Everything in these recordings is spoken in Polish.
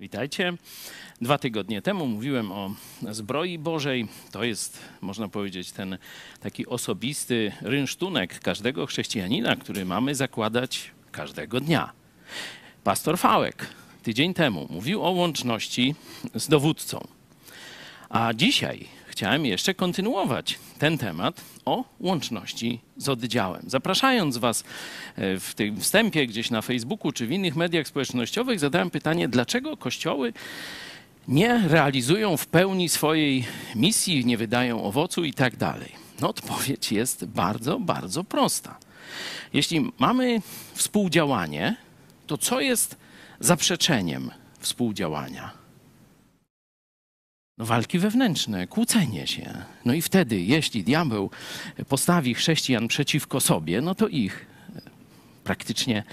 Witajcie. Dwa tygodnie temu mówiłem o zbroi Bożej. To jest, można powiedzieć, ten taki osobisty rynsztunek każdego chrześcijanina, który mamy zakładać każdego dnia. Pastor Fałek tydzień temu mówił o łączności z dowódcą. A dzisiaj chciałem jeszcze kontynuować ten temat o łączności z oddziałem. Zapraszając Was e, w tym wstępie gdzieś na Facebooku czy w innych mediach społecznościowych, zadałem pytanie, dlaczego kościoły nie realizują w pełni swojej misji, nie wydają owocu i tak dalej. No odpowiedź jest bardzo, bardzo prosta. Jeśli mamy współdziałanie, to co jest zaprzeczeniem współdziałania? No, walki wewnętrzne, kłócenie się. No i wtedy, jeśli diabeł postawi chrześcijan przeciwko sobie, no to ich e, praktycznie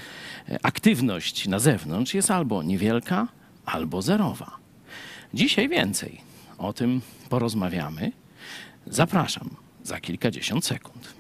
e, aktywność na zewnątrz jest albo niewielka, albo zerowa. Dzisiaj więcej o tym porozmawiamy. Zapraszam za kilkadziesiąt sekund.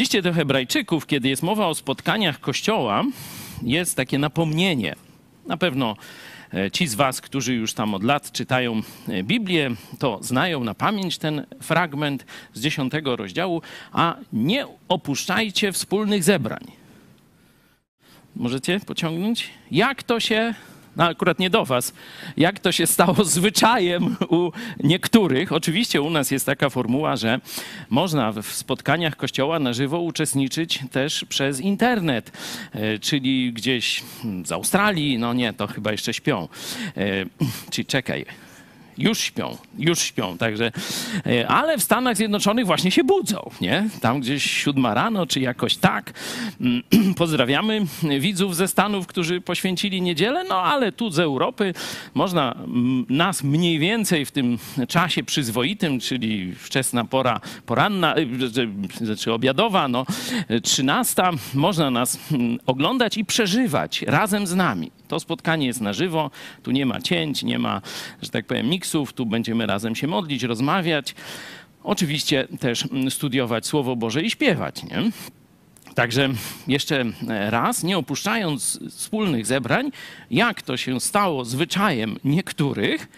Liście do Hebrajczyków, kiedy jest mowa o spotkaniach Kościoła, jest takie napomnienie. Na pewno e, ci z Was, którzy już tam od lat czytają e, Biblię, to znają na pamięć ten fragment z dziesiątego rozdziału, a nie opuszczajcie wspólnych zebrań. Możecie pociągnąć? Jak to się no akurat nie do was, jak to się stało zwyczajem u niektórych. Oczywiście u nas jest taka formuła, że można w spotkaniach kościoła na żywo uczestniczyć też przez internet, e, czyli gdzieś z Australii, no nie, to chyba jeszcze śpią. E, czyli czekaj, już śpią, już śpią, także, e, ale w Stanach Zjednoczonych właśnie się budzą, nie? Tam gdzieś siódma rano, czy jakoś tak. Mm, pozdrawiamy widzów ze Stanów, którzy poświęcili niedzielę, no ale tu z Europy można mm, nas mniej więcej w tym czasie przyzwoitym, czyli wczesna pora poranna, e, czy obiadowa, no, trzynasta, można nas mm, oglądać i przeżywać razem z nami. To spotkanie jest na żywo, tu nie ma cięć, nie ma, że tak powiem, tu będziemy razem się modlić, rozmawiać. Oczywiście też studiować Słowo Boże i śpiewać, nie? Także jeszcze raz, nie opuszczając wspólnych zebrań, jak to się stało zwyczajem niektórych,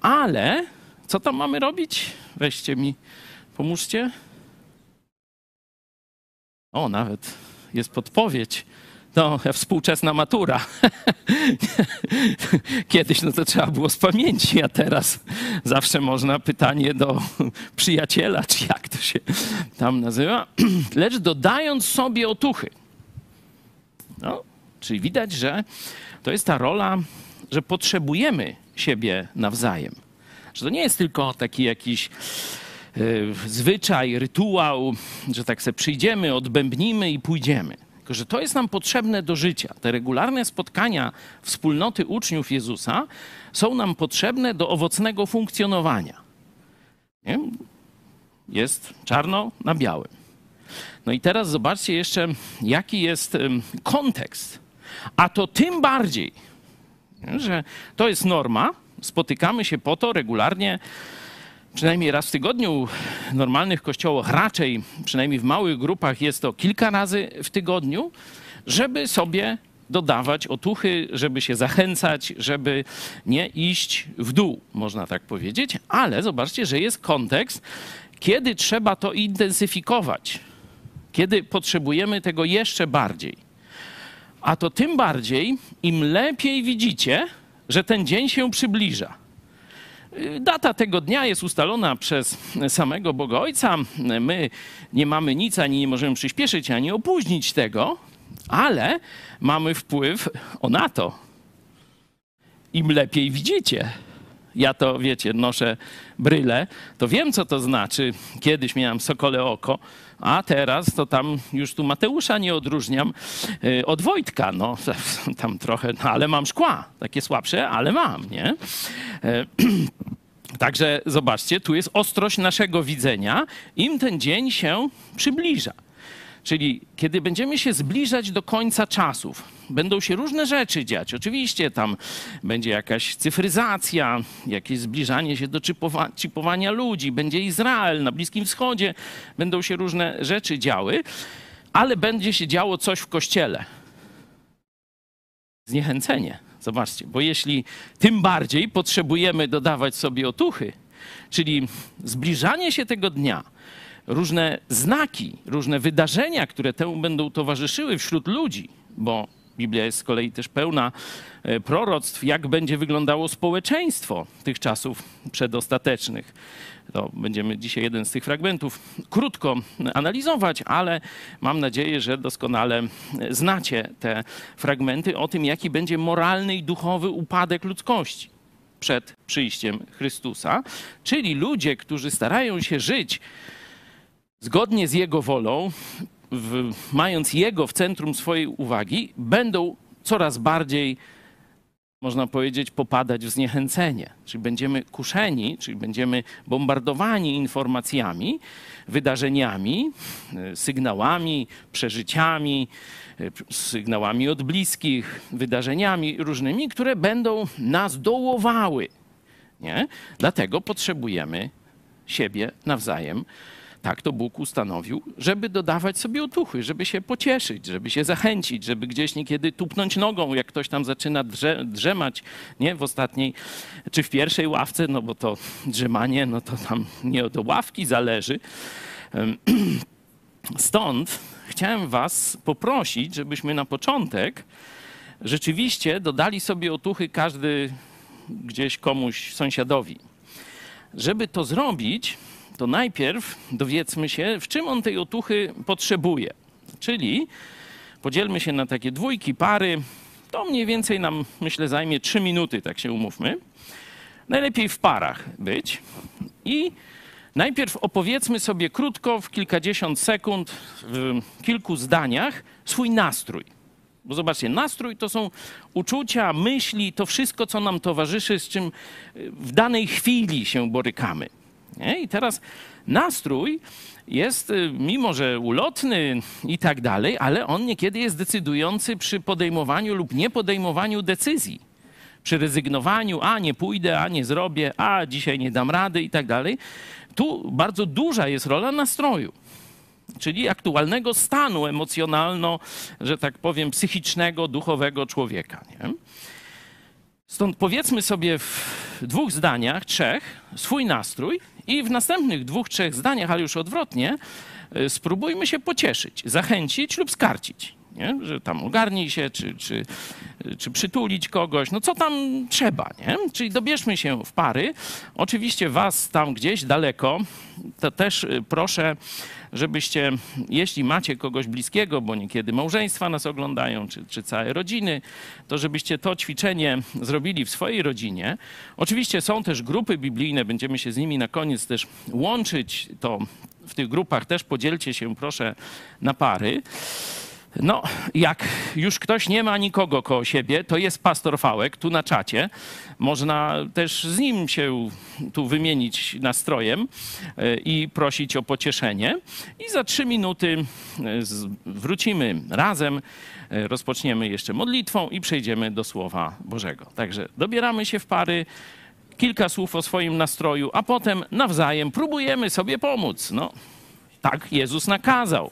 ale co tam mamy robić? Weźcie mi, pomóżcie. O, nawet jest podpowiedź. No, współczesna matura. Kiedyś no to trzeba było z pamięci, a teraz zawsze można pytanie do przyjaciela, czy jak to się tam nazywa. Lecz dodając sobie otuchy. No, czyli widać, że to jest ta rola, że potrzebujemy siebie nawzajem. Że to nie jest tylko taki jakiś y, zwyczaj, rytuał, że tak sobie przyjdziemy, odbębnimy i pójdziemy tylko, że to jest nam potrzebne do życia. Te regularne spotkania wspólnoty uczniów Jezusa są nam potrzebne do owocnego funkcjonowania. Nie? Jest czarno na białym. No i teraz zobaczcie jeszcze, jaki jest kontekst. A to tym bardziej, że to jest norma. Spotykamy się po to regularnie przynajmniej raz w tygodniu, w normalnych kościołach raczej, przynajmniej w małych grupach jest to kilka razy w tygodniu, żeby sobie dodawać otuchy, żeby się zachęcać, żeby nie iść w dół, można tak powiedzieć. Ale zobaczcie, że jest kontekst, kiedy trzeba to intensyfikować, kiedy potrzebujemy tego jeszcze bardziej. A to tym bardziej, im lepiej widzicie, że ten dzień się przybliża. Data tego dnia jest ustalona przez samego Boga Ojca. My nie mamy nic, ani nie możemy przyspieszyć, ani opóźnić tego, ale mamy wpływ na to. Im lepiej widzicie. Ja to, wiecie, noszę bryle, to wiem, co to znaczy. Kiedyś miałem sokole oko, A teraz to tam już tu Mateusza nie odróżniam y, od Wojtka. No, tam trochę, no, ale mam szkła. Takie słabsze, ale mam, nie? E, także zobaczcie, tu jest ostrość naszego widzenia. Im ten dzień się przybliża. Czyli kiedy będziemy się zbliżać do końca czasów, będą się różne rzeczy dziać. Oczywiście tam będzie jakaś cyfryzacja, jakieś zbliżanie się do chipowa ludzi, będzie Izrael na Bliskim Wschodzie, będą się różne rzeczy działy, ale będzie się działo coś w kościele. Zniechęcenie. Zobaczcie, bo jeśli tym bardziej potrzebujemy dodawać sobie otuchy, czyli zbliżanie się tego dnia, różne znaki, różne wydarzenia, które temu będą towarzyszyły wśród ludzi, bo Biblia jest z kolei też pełna e, proroctw, jak będzie wyglądało społeczeństwo tych czasów przedostatecznych. To będziemy dzisiaj jeden z tych fragmentów krótko analizować, ale mam nadzieję, że doskonale znacie te fragmenty o tym, jaki będzie moralny i duchowy upadek ludzkości przed przyjściem Chrystusa. Czyli ludzie, którzy starają się żyć zgodnie z Jego wolą, w, mając Jego w centrum swojej uwagi, będą coraz bardziej, można powiedzieć, popadać w zniechęcenie. Czyli będziemy kuszeni, czyli będziemy bombardowani informacjami, wydarzeniami, e, sygnałami, przeżyciami, e, sygnałami od bliskich, wydarzeniami różnymi, które będą nas dołowały. Nie? Dlatego potrzebujemy siebie nawzajem tak to Bóg ustanowił, żeby dodawać sobie otuchy, żeby się pocieszyć, żeby się zachęcić, żeby gdzieś niekiedy tupnąć nogą, jak ktoś tam zaczyna drze, drzemać, nie? W ostatniej czy w pierwszej ławce, no bo to drzemanie, no to tam nie od ławki zależy. Stąd chciałem was poprosić, żebyśmy na początek rzeczywiście dodali sobie otuchy każdy gdzieś komuś sąsiadowi. Żeby to zrobić, to najpierw dowiedzmy się, w czym on tej otuchy potrzebuje. Czyli podzielmy się na takie dwójki, pary. To mniej więcej nam, myślę, zajmie trzy minuty, tak się umówmy. Najlepiej w parach być. I najpierw opowiedzmy sobie krótko, w kilkadziesiąt sekund, w kilku zdaniach swój nastrój. Bo zobaczcie, nastrój to są uczucia, myśli, to wszystko, co nam towarzyszy, z czym w danej chwili się borykamy. Nie? I teraz nastrój jest, y, mimo że ulotny i tak dalej, ale on niekiedy jest decydujący przy podejmowaniu lub niepodejmowaniu decyzji. Przy rezygnowaniu, a nie pójdę, a nie zrobię, a dzisiaj nie dam rady i tak dalej. Tu bardzo duża jest rola nastroju czyli aktualnego stanu emocjonalno, że tak powiem, psychicznego, duchowego człowieka. Nie? Stąd powiedzmy sobie w dwóch zdaniach, trzech, swój nastrój i w następnych dwóch, trzech zdaniach, ale już odwrotnie, y, spróbujmy się pocieszyć, zachęcić lub skarcić. Nie? Że tam ogarnij się, czy, czy, czy przytulić kogoś, no co tam trzeba, nie? Czyli dobierzmy się w pary. Oczywiście was tam gdzieś daleko, to też y, proszę żebyście, jeśli macie kogoś bliskiego, bo niekiedy małżeństwa nas oglądają, czy, czy całe rodziny, to żebyście to ćwiczenie zrobili w swojej rodzinie. Oczywiście są też grupy biblijne, będziemy się z nimi na koniec też łączyć. To w tych grupach też podzielcie się proszę na pary. No, jak już ktoś nie ma nikogo koło siebie, to jest pastor Fałek tu na czacie. Można też z nim się tu wymienić nastrojem e, i prosić o pocieszenie. I za trzy minuty e, wrócimy razem, e, rozpoczniemy jeszcze modlitwą i przejdziemy do Słowa Bożego. Także dobieramy się w pary kilka słów o swoim nastroju, a potem nawzajem próbujemy sobie pomóc. No, tak Jezus nakazał.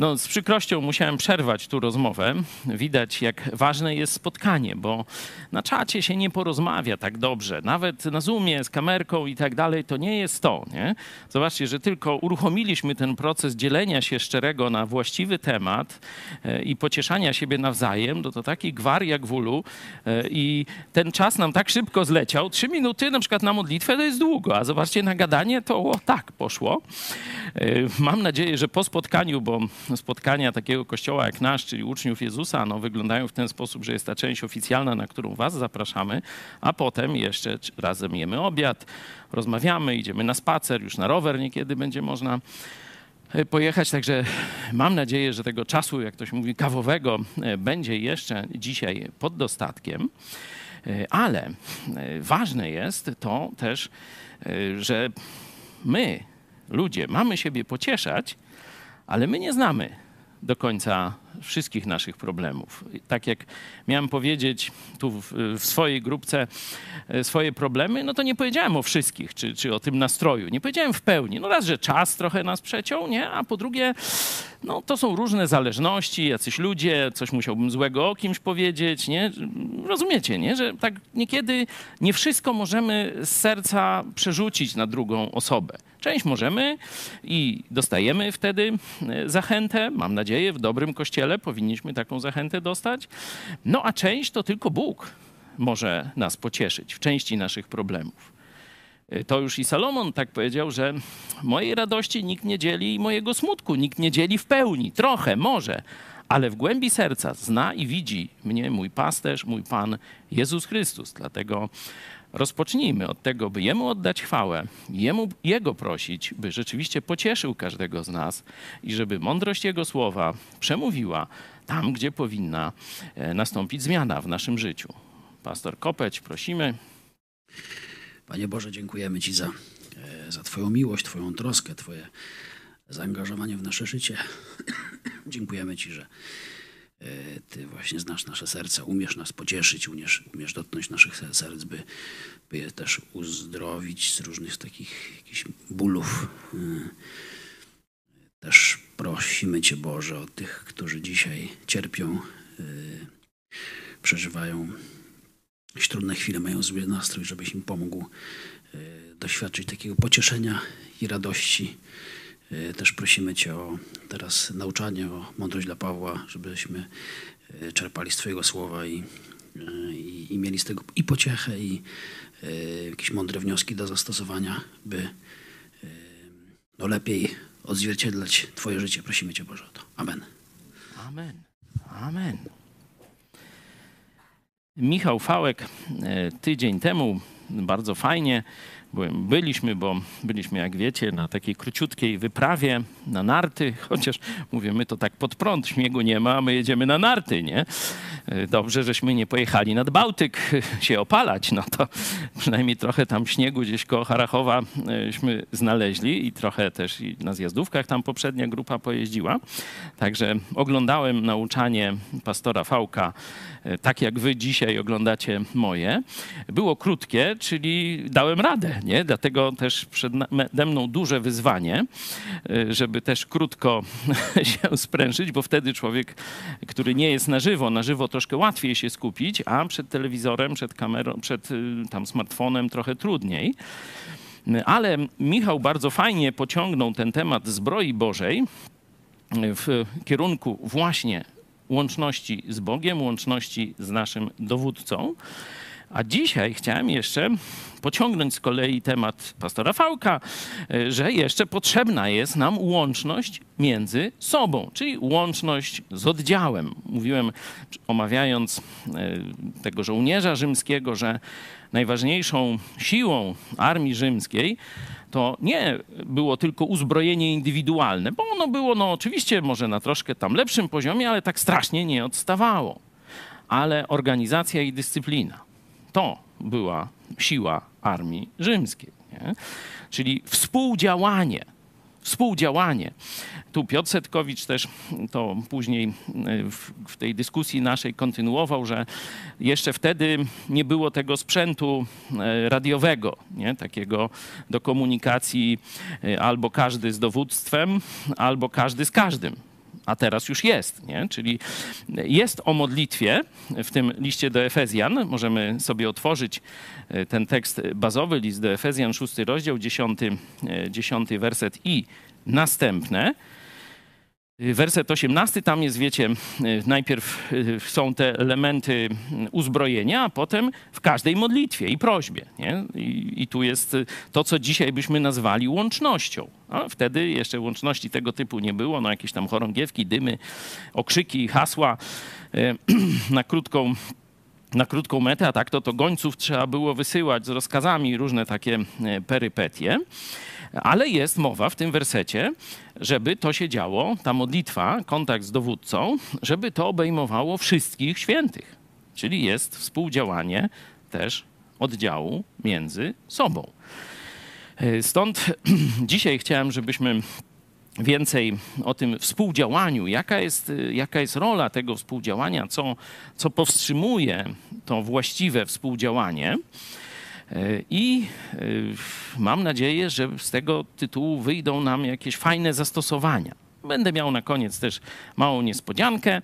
No, z przykrością musiałem przerwać tu rozmowę. Widać, jak ważne jest spotkanie, bo na czacie się nie porozmawia tak dobrze. Nawet na Zoomie z kamerką i tak dalej, to nie jest to. Nie? Zobaczcie, że tylko uruchomiliśmy ten proces dzielenia się szczerego na właściwy temat e, i pocieszania siebie nawzajem, to to taki gwar jak w ulu e, i ten czas nam tak szybko zleciał. Trzy minuty na przykład na modlitwę to jest długo, a zobaczcie na gadanie to o, tak poszło. E, mam nadzieję, że po spotkaniu, bo spotkania takiego kościoła jak nasz, czyli uczniów Jezusa, no, wyglądają w ten sposób, że jest ta część oficjalna, na którą was zapraszamy, a potem jeszcze razem jemy obiad, rozmawiamy, idziemy na spacer, już na rower niekiedy będzie można e, pojechać. Także mam nadzieję, że tego czasu, jak ktoś mówi, kawowego e, będzie jeszcze dzisiaj pod dostatkiem. Ale ważne jest to też, że my, ludzie, mamy siebie pocieszać, ale my nie znamy do końca wszystkich naszych problemów. Tak jak miałem powiedzieć tu w, w, swojej grupce e, swoje problemy, no to nie powiedziałem o wszystkich, czy, czy o tym nastroju. Nie powiedziałem w pełni. No raz, że czas trochę nas przeciął, nie? A po drugie, no to są różne zależności, jacyś ludzie, coś musiałbym złego o kimś powiedzieć, nie? Rozumiecie, nie? Że tak niekiedy nie wszystko możemy z serca przerzucić na drugą osobę. Część możemy i dostajemy wtedy e, zachętę, mam nadzieję, w dobrym kościele powinniśmy taką zachętę dostać. No a część to tylko Bóg może nas pocieszyć w części naszych problemów. E, to już i Salomon tak powiedział, że mojej radości nikt nie dzieli i mojego smutku nikt nie dzieli w pełni. Trochę, może, ale w głębi serca zna i widzi mnie mój pasterz, mój Pan Jezus Chrystus. Dlatego Rozpocznijmy od tego, by Jemu oddać chwałę, Jemu, Jego prosić, by rzeczywiście pocieszył każdego z nas i żeby mądrość Jego słowa przemówiła tam, gdzie powinna e, nastąpić zmiana w naszym życiu. Pastor Kopeć, prosimy. Panie Boże, dziękujemy Ci za, e, za Twoją miłość, Twoją troskę, Twoje zaangażowanie w nasze życie. dziękujemy Ci, że ty właśnie znasz nasze serca, umiesz nas pocieszyć, umiesz, umiesz dotknąć naszych serc, by, by je też uzdrowić z różnych takich jakichś bólów. E, też prosimy Cię, Boże, o tych, którzy dzisiaj cierpią, e, przeżywają jakieś trudne chwile, mają zły nastrój, żebyś im pomógł doświadczyć takiego pocieszenia i radości E, też prosimy Cię o teraz nauczanie, o mądrość dla Pawła, żebyśmy e, czerpali z Twojego słowa i, e, i, i mieli z tego i pociechę, i jakieś mądre wnioski do zastosowania, by no, lepiej odzwierciedlać Twoje życie. Prosimy Cię, Boże, o to. Amen. Amen. Amen. Michał Fałek tydzień temu bardzo fajnie byliśmy, bo byliśmy, jak wiecie, na takiej króciutkiej wyprawie na narty, chociaż mówię, my to tak pod prąd, śniegu nie ma, a my jedziemy na narty, nie? Dobrze, żeśmy nie pojechali nad Bałtyk się opalać, no to przynajmniej trochę tam śniegu gdzieś koło Harachowaśmy znaleźli i trochę też na zjazdówkach tam poprzednia grupa pojeździła. Także oglądałem nauczanie pastora Fałka, e, tak jak wy dzisiaj oglądacie moje. Było krótkie, czyli dałem radę nie? Dlatego też przede mną duże wyzwanie, y, żeby też krótko się sprężyć, bo wtedy człowiek, który nie jest na żywo, na żywo troszkę łatwiej się skupić, a przed telewizorem, przed kamerą, przed y, tam smartfonem trochę trudniej. Ale Michał bardzo fajnie pociągnął ten temat zbroi Bożej w kierunku właśnie łączności z Bogiem, łączności z naszym dowódcą. A dzisiaj chciałem jeszcze pociągnąć z kolei temat pastora Fałka, e, że jeszcze potrzebna jest nam łączność między sobą, czyli łączność z oddziałem. Mówiłem, omawiając e, tego żołnierza rzymskiego, że najważniejszą siłą armii rzymskiej to nie było tylko uzbrojenie indywidualne, bo ono było, no oczywiście, może na troszkę tam lepszym poziomie, ale tak strasznie nie odstawało. Ale organizacja i dyscyplina to była siła armii rzymskiej. Nie? Czyli współdziałanie. Współdziałanie. Tu Piotr Setkowicz też to później e, w, w, tej dyskusji naszej kontynuował, że jeszcze wtedy nie było tego sprzętu e, radiowego, nie? takiego do komunikacji e, albo każdy z dowództwem, albo każdy z każdym a teraz już jest, nie? Czyli jest o modlitwie w tym liście do Efezjan. Możemy sobie otworzyć e, ten tekst bazowy, list do Efezjan, szósty rozdział, dziesiąty, e, dziesiąty werset i następne. Werset 18, tam jest, wiecie, najpierw są te elementy uzbrojenia, a potem w każdej modlitwie i prośbie. Nie? I, I, tu jest to, co dzisiaj byśmy nazwali łącznością. A wtedy jeszcze łączności tego typu nie było, no jakieś tam chorągiewki, dymy, okrzyki, hasła na krótką na krótką metę, a tak to, to gońców trzeba było wysyłać z rozkazami, różne takie perypetie. Ale jest mowa w tym wersecie, żeby to się działo, ta modlitwa, kontakt z dowódcą, żeby to obejmowało wszystkich świętych. Czyli jest współdziałanie też oddziału między sobą. E, stąd dzisiaj chciałem, żebyśmy więcej o tym współdziałaniu, jaka jest, jaka jest rola tego współdziałania, co, co powstrzymuje to właściwe współdziałanie. E, I e, mam nadzieję, że z tego tytułu wyjdą nam jakieś fajne zastosowania. Będę miał na koniec też małą niespodziankę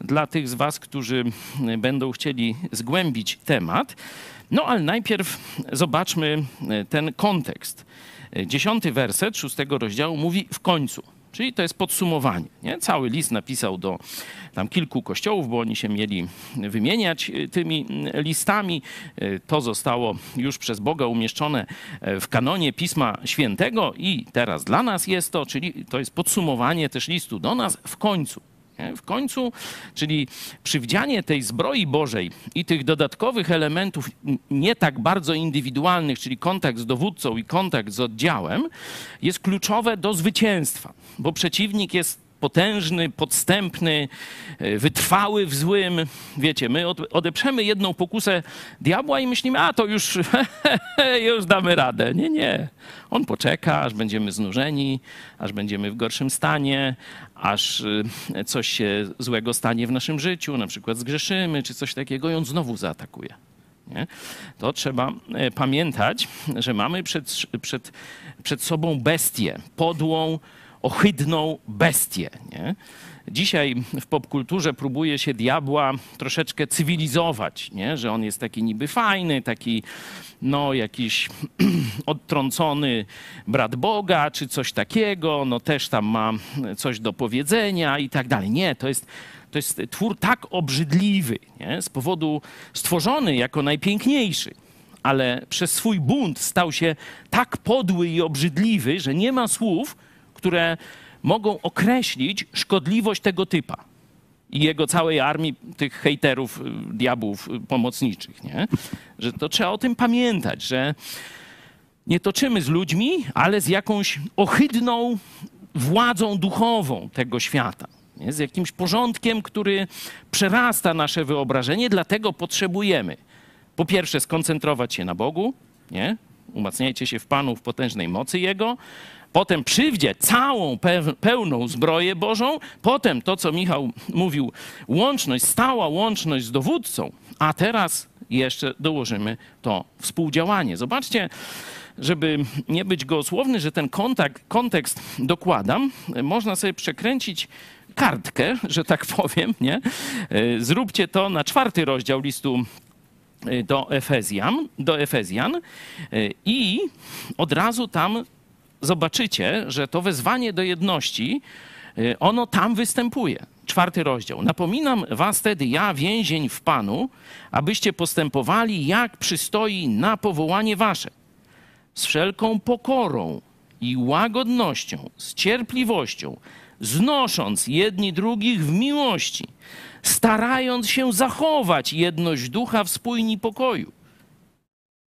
dla tych z Was, którzy będą chcieli zgłębić temat. No ale najpierw zobaczmy e, ten kontekst. Dziesiąty werset szóstego rozdziału mówi w końcu. Czyli to jest podsumowanie. Nie? Cały list napisał do tam kilku kościołów, bo oni się mieli wymieniać y, tymi y, listami. Y, to zostało już przez Boga umieszczone w kanonie Pisma Świętego i teraz dla nas jest to, czyli to jest podsumowanie też listu do nas w końcu. W końcu, czyli przywdzianie tej zbroi Bożej i tych dodatkowych elementów nie tak bardzo indywidualnych, czyli kontakt z dowódcą i kontakt z oddziałem, jest kluczowe do zwycięstwa, bo przeciwnik jest potężny, podstępny, e, wytrwały w złym. Wiecie, my odeprzemy jedną pokusę diabła i myślimy, a to już, już damy radę. Nie, nie. On poczeka, aż będziemy znużeni, aż będziemy w gorszym stanie, aż e, coś się złego stanie w naszym życiu, na przykład zgrzeszymy czy coś takiego i on znowu zaatakuje. Nie? To trzeba e, pamiętać, że mamy przed, przed, przed sobą bestię, podłą, ohydną bestię. Nie? Dzisiaj w popkulturze próbuje się diabła troszeczkę cywilizować, nie? że on jest taki niby fajny, taki no jakiś odtrącony brat Boga, czy coś takiego, no też tam ma coś do powiedzenia i tak dalej. Nie, to jest, to jest twór tak obrzydliwy, nie? z powodu stworzony jako najpiękniejszy, ale przez swój bunt stał się tak podły i obrzydliwy, że nie ma słów, które mogą określić szkodliwość tego typa i jego całej armii tych hejterów, y, diabłów y, pomocniczych, nie? Że to trzeba o tym pamiętać, że nie toczymy z ludźmi, ale z jakąś ohydną władzą duchową tego świata. Nie? Z jakimś porządkiem, który przerasta nasze wyobrażenie, dlatego potrzebujemy po pierwsze skoncentrować się na Bogu, nie? umacniajcie się w Panu w potężnej mocy Jego, potem przywdzie całą pełną zbroję Bożą, potem to, co Michał mówił, łączność, stała łączność z dowódcą, a teraz jeszcze dołożymy to współdziałanie. Zobaczcie, żeby nie być gołosłowny, że ten kontakt, kontekst dokładam, można sobie przekręcić kartkę, że tak powiem, nie? Zróbcie to na czwarty rozdział listu do Efezjan, do Efezjan i od razu tam zobaczycie, że to wezwanie do jedności, y, ono tam występuje. Czwarty rozdział. Napominam was tedy, ja więzień w Panu, abyście postępowali jak przystoi na powołanie wasze. Z wszelką pokorą i łagodnością, z cierpliwością, znosząc jedni drugich w miłości, starając się zachować jedność ducha w spójni pokoju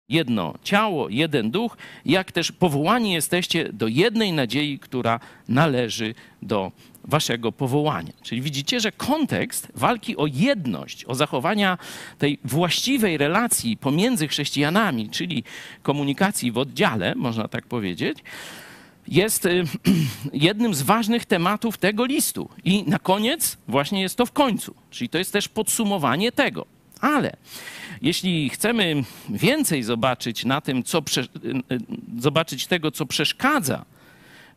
jedno ciało, jeden duch, jak też powołani jesteście do jednej nadziei, która należy do waszego powołania. Czyli widzicie, że kontekst walki o jedność, o zachowania tej właściwej relacji pomiędzy chrześcijanami, czyli komunikacji w oddziale, można tak powiedzieć, jest y, jednym z ważnych tematów tego listu. I na koniec właśnie jest to w końcu. Czyli to jest też podsumowanie tego. Ale jeśli chcemy więcej zobaczyć na tym, co zobaczyć tego, co przeszkadza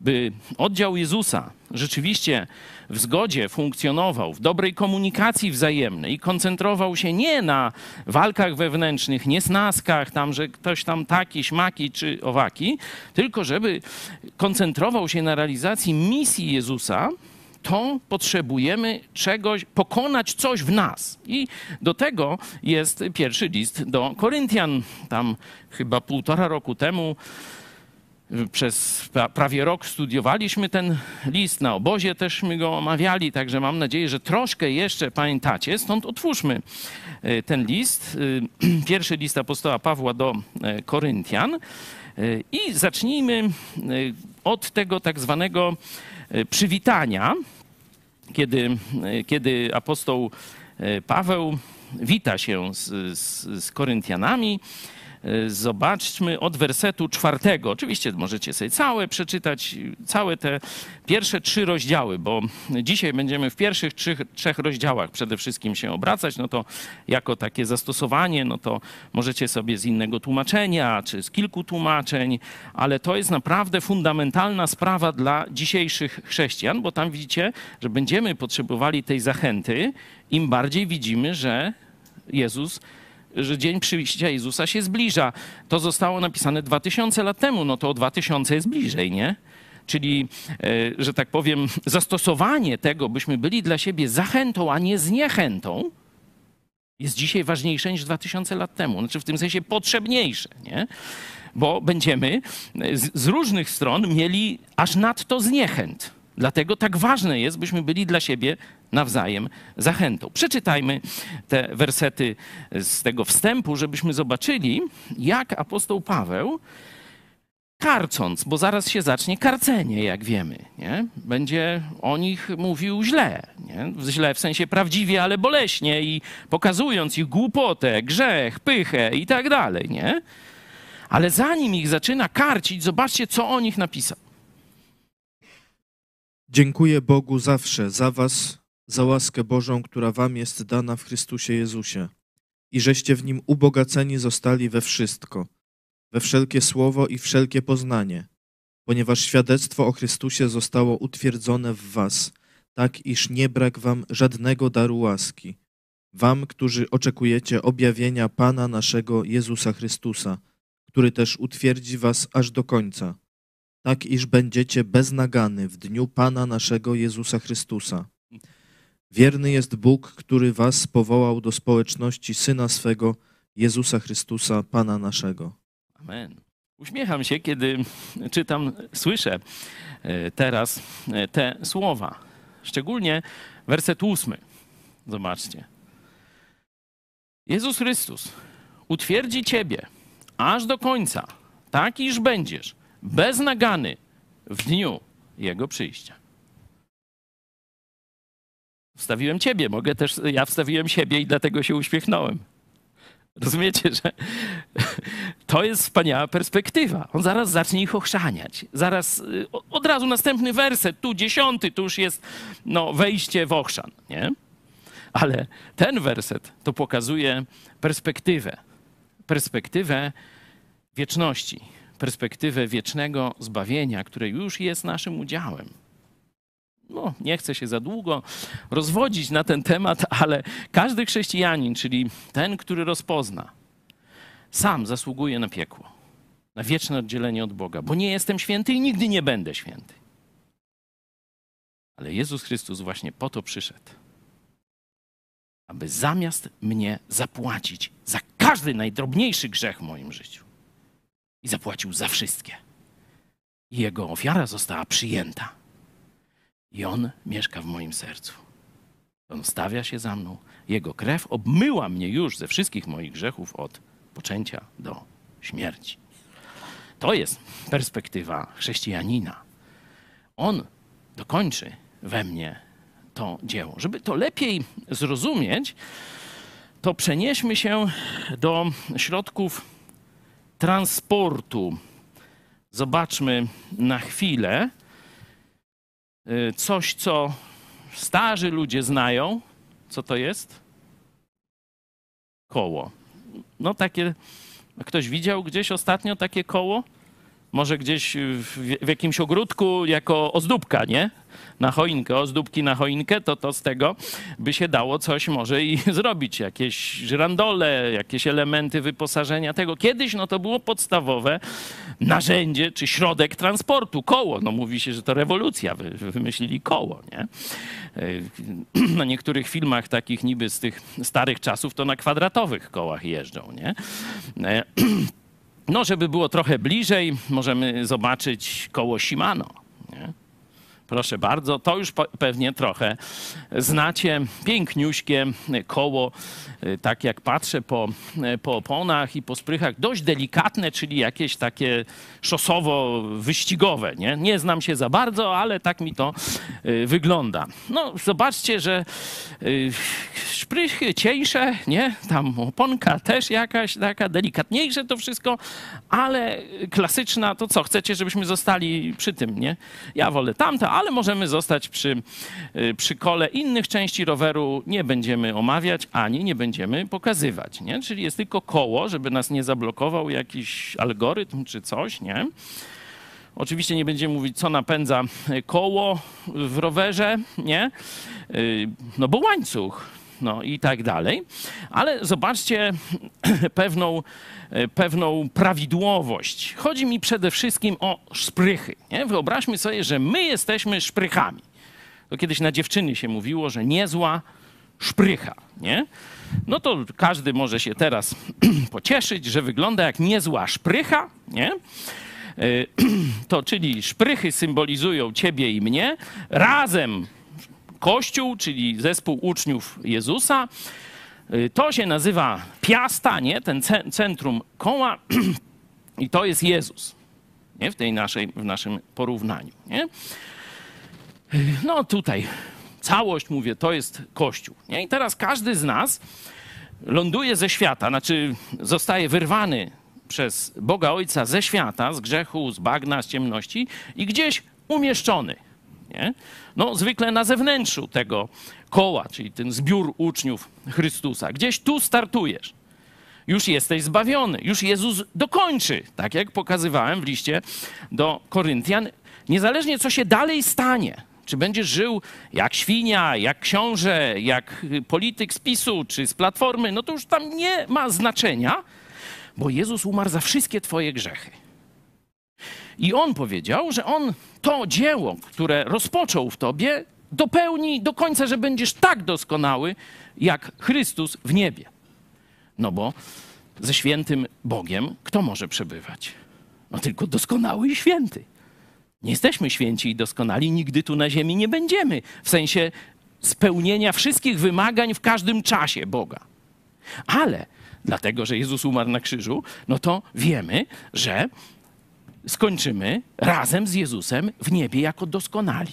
by oddział Jezusa rzeczywiście w zgodzie funkcjonował, w dobrej komunikacji wzajemnej i koncentrował się nie na walkach wewnętrznych, nie snaskach, tam, że ktoś tam taki, śmaki czy owaki, tylko żeby koncentrował się na realizacji misji Jezusa, to potrzebujemy czegoś, pokonać coś w nas. I do tego jest pierwszy list do Koryntian. Tam chyba półtora roku temu przez prawie rok studiowaliśmy ten list, na obozie też my go omawiali, także mam nadzieję, że troszkę jeszcze pamiętacie. Stąd otwórzmy e, ten list, e, pierwszy list apostoła Pawła do e, Koryntian i zacznijmy od tego tak zwanego przywitania, kiedy, kiedy apostoł Paweł wita się z, z, z Koryntianami E, zobaczmy od wersetu czwartego. Oczywiście możecie sobie całe przeczytać, całe te pierwsze trzy rozdziały, bo dzisiaj będziemy w pierwszych trzech, trzech rozdziałach przede wszystkim się obracać. No to jako takie zastosowanie, no to możecie sobie z innego tłumaczenia, czy z kilku tłumaczeń, ale to jest naprawdę fundamentalna sprawa dla dzisiejszych chrześcijan, bo tam widzicie, że będziemy potrzebowali tej zachęty, im bardziej widzimy, że Jezus że dzień przyjścia Jezusa się zbliża. To zostało napisane 2000 lat temu, no to o 2000 jest bliżej, nie? Czyli, e, że tak powiem, zastosowanie tego, byśmy byli dla siebie zachętą, a nie zniechętą, jest dzisiaj ważniejsze niż 2000 lat temu. Znaczy w tym sensie potrzebniejsze, nie? Bo będziemy z, z różnych stron mieli aż nadto zniechęt. Dlatego tak ważne jest, byśmy byli dla siebie nawzajem zachętą. Przeczytajmy te wersety z tego wstępu, żebyśmy zobaczyli, jak apostoł Paweł karcąc, bo zaraz się zacznie karcenie, jak wiemy, nie? będzie o nich mówił źle. Nie? Źle w sensie prawdziwie, ale boleśnie i pokazując ich głupotę, grzech, pychę i tak dalej. Nie? Ale zanim ich zaczyna karcić, zobaczcie, co o nich napisał. Dziękuję Bogu zawsze za Was, za łaskę Bożą, która Wam jest dana w Chrystusie Jezusie, i żeście w Nim ubogaceni zostali we wszystko, we wszelkie słowo i wszelkie poznanie, ponieważ świadectwo o Chrystusie zostało utwierdzone w Was, tak iż nie brak Wam żadnego daru łaski. Wam, którzy oczekujecie objawienia Pana naszego Jezusa Chrystusa, który też utwierdzi Was aż do końca tak iż będziecie beznagany w dniu Pana naszego Jezusa Chrystusa. Wierny jest Bóg, który was powołał do społeczności Syna swego, Jezusa Chrystusa, Pana naszego. Amen. Uśmiecham się, kiedy czytam, słyszę e, teraz e, te słowa. Szczególnie werset ósmy. Zobaczcie. Jezus Chrystus utwierdzi ciebie aż do końca, tak iż będziesz beznagany w dniu Jego przyjścia. Wstawiłem Ciebie, mogę też, ja wstawiłem siebie i dlatego się uśmiechnąłem. Rozumiecie, że to jest wspaniała perspektywa. On zaraz zacznie ich ochrzaniać. Zaraz y, od razu następny werset, tu dziesiąty, tu już jest no, wejście w ochrzan, nie? Ale ten werset to pokazuje perspektywę. Perspektywę wieczności perspektywę wiecznego zbawienia, które już jest naszym udziałem. No, nie chcę się za długo rozwodzić na ten temat, ale każdy chrześcijanin, czyli ten, który rozpozna, sam zasługuje na piekło, na wieczne oddzielenie od Boga, bo nie jestem święty i nigdy nie będę święty. Ale Jezus Chrystus właśnie po to przyszedł, aby zamiast mnie zapłacić za każdy najdrobniejszy grzech w moim życiu, i zapłacił za wszystkie. I jego ofiara została przyjęta. I on mieszka w moim sercu. On stawia się za mną. Jego krew obmyła mnie już ze wszystkich moich grzechów od poczęcia do śmierci. To jest perspektywa chrześcijanina. On dokończy we mnie to dzieło. Żeby to lepiej zrozumieć, to przenieśmy się do środków transportu. Zobaczmy na chwilę coś, co starzy ludzie znają. Co to jest? Koło. No takie, ktoś widział gdzieś ostatnio takie koło? Może gdzieś w, w jakimś ogródku jako ozdóbka, nie? Na choinkę, ozdóbki na choinkę, to to z tego by się dało coś może i zrobić. Jakieś żyrandole, jakieś elementy wyposażenia tego. Kiedyś no to było podstawowe narzędzie czy środek transportu, koło. No mówi się, że to rewolucja, wy, wymyślili koło, nie? Na niektórych filmach takich niby z tych starych czasów to na kwadratowych kołach jeżdżą, nie? No, żeby było trochę bliżej, możemy zobaczyć koło Shimano. Nie? Proszę bardzo, to już pewnie trochę znacie. Piękniuśkie koło, y, tak jak patrzę po, y, po oponach i po sprychach, dość delikatne, czyli jakieś takie szosowo-wyścigowe. Nie? nie znam się za bardzo, ale tak mi to y, wygląda. No, zobaczcie, że szprychy cieńsze, nie? Tam oponka też jakaś taka delikatniejsze to wszystko, ale klasyczna, to co, chcecie, żebyśmy zostali przy tym, nie? Ja wolę tamte, ale możemy zostać przy, y, przy kole. Innych części roweru nie będziemy omawiać, ani nie będziemy pokazywać, nie? Czyli jest tylko koło, żeby nas nie zablokował jakiś algorytm czy coś, nie? Oczywiście nie będziemy mówić, co napędza koło w rowerze, nie? Y, no bo łańcuch, no i tak dalej. Ale zobaczcie pewną, pewną prawidłowość. Chodzi mi przede wszystkim o szprychy. Nie? Wyobraźmy sobie, że my jesteśmy szprychami. To kiedyś na dziewczyny się mówiło, że niezła szprycha, nie? No to każdy może się teraz pocieszyć, że wygląda jak niezła szprycha, nie? To czyli szprychy symbolizują ciebie i mnie. Razem Kościół, czyli zespół uczniów Jezusa. Y, to się nazywa piasta, nie? Ten centrum koła i to jest Jezus, nie? W tej naszej, w naszym porównaniu, nie? Y, no tutaj całość, mówię, to jest Kościół, nie? I teraz każdy z nas ląduje ze świata, znaczy zostaje wyrwany przez Boga Ojca ze świata, z grzechu, z bagna, z ciemności i gdzieś umieszczony nie? No, zwykle na zewnętrzu tego koła, czyli ten zbiór uczniów Chrystusa. Gdzieś tu startujesz. Już jesteś zbawiony. Już Jezus dokończy, tak jak pokazywałem w liście do Koryntian. Niezależnie co się dalej stanie, czy będziesz żył jak świnia, jak książę, jak polityk z PiSu, czy z Platformy, no to już tam nie ma znaczenia, bo Jezus umarł za wszystkie twoje grzechy. I on powiedział, że on to dzieło, które rozpoczął w tobie, dopełni do końca, że będziesz tak doskonały jak Chrystus w niebie. No bo ze świętym Bogiem kto może przebywać? No tylko doskonały i święty. Nie jesteśmy święci i doskonali, nigdy tu na ziemi nie będziemy. W sensie spełnienia wszystkich wymagań w każdym czasie Boga. Ale dlatego, że Jezus umarł na krzyżu, no to wiemy, że skończymy razem z Jezusem w niebie jako doskonali.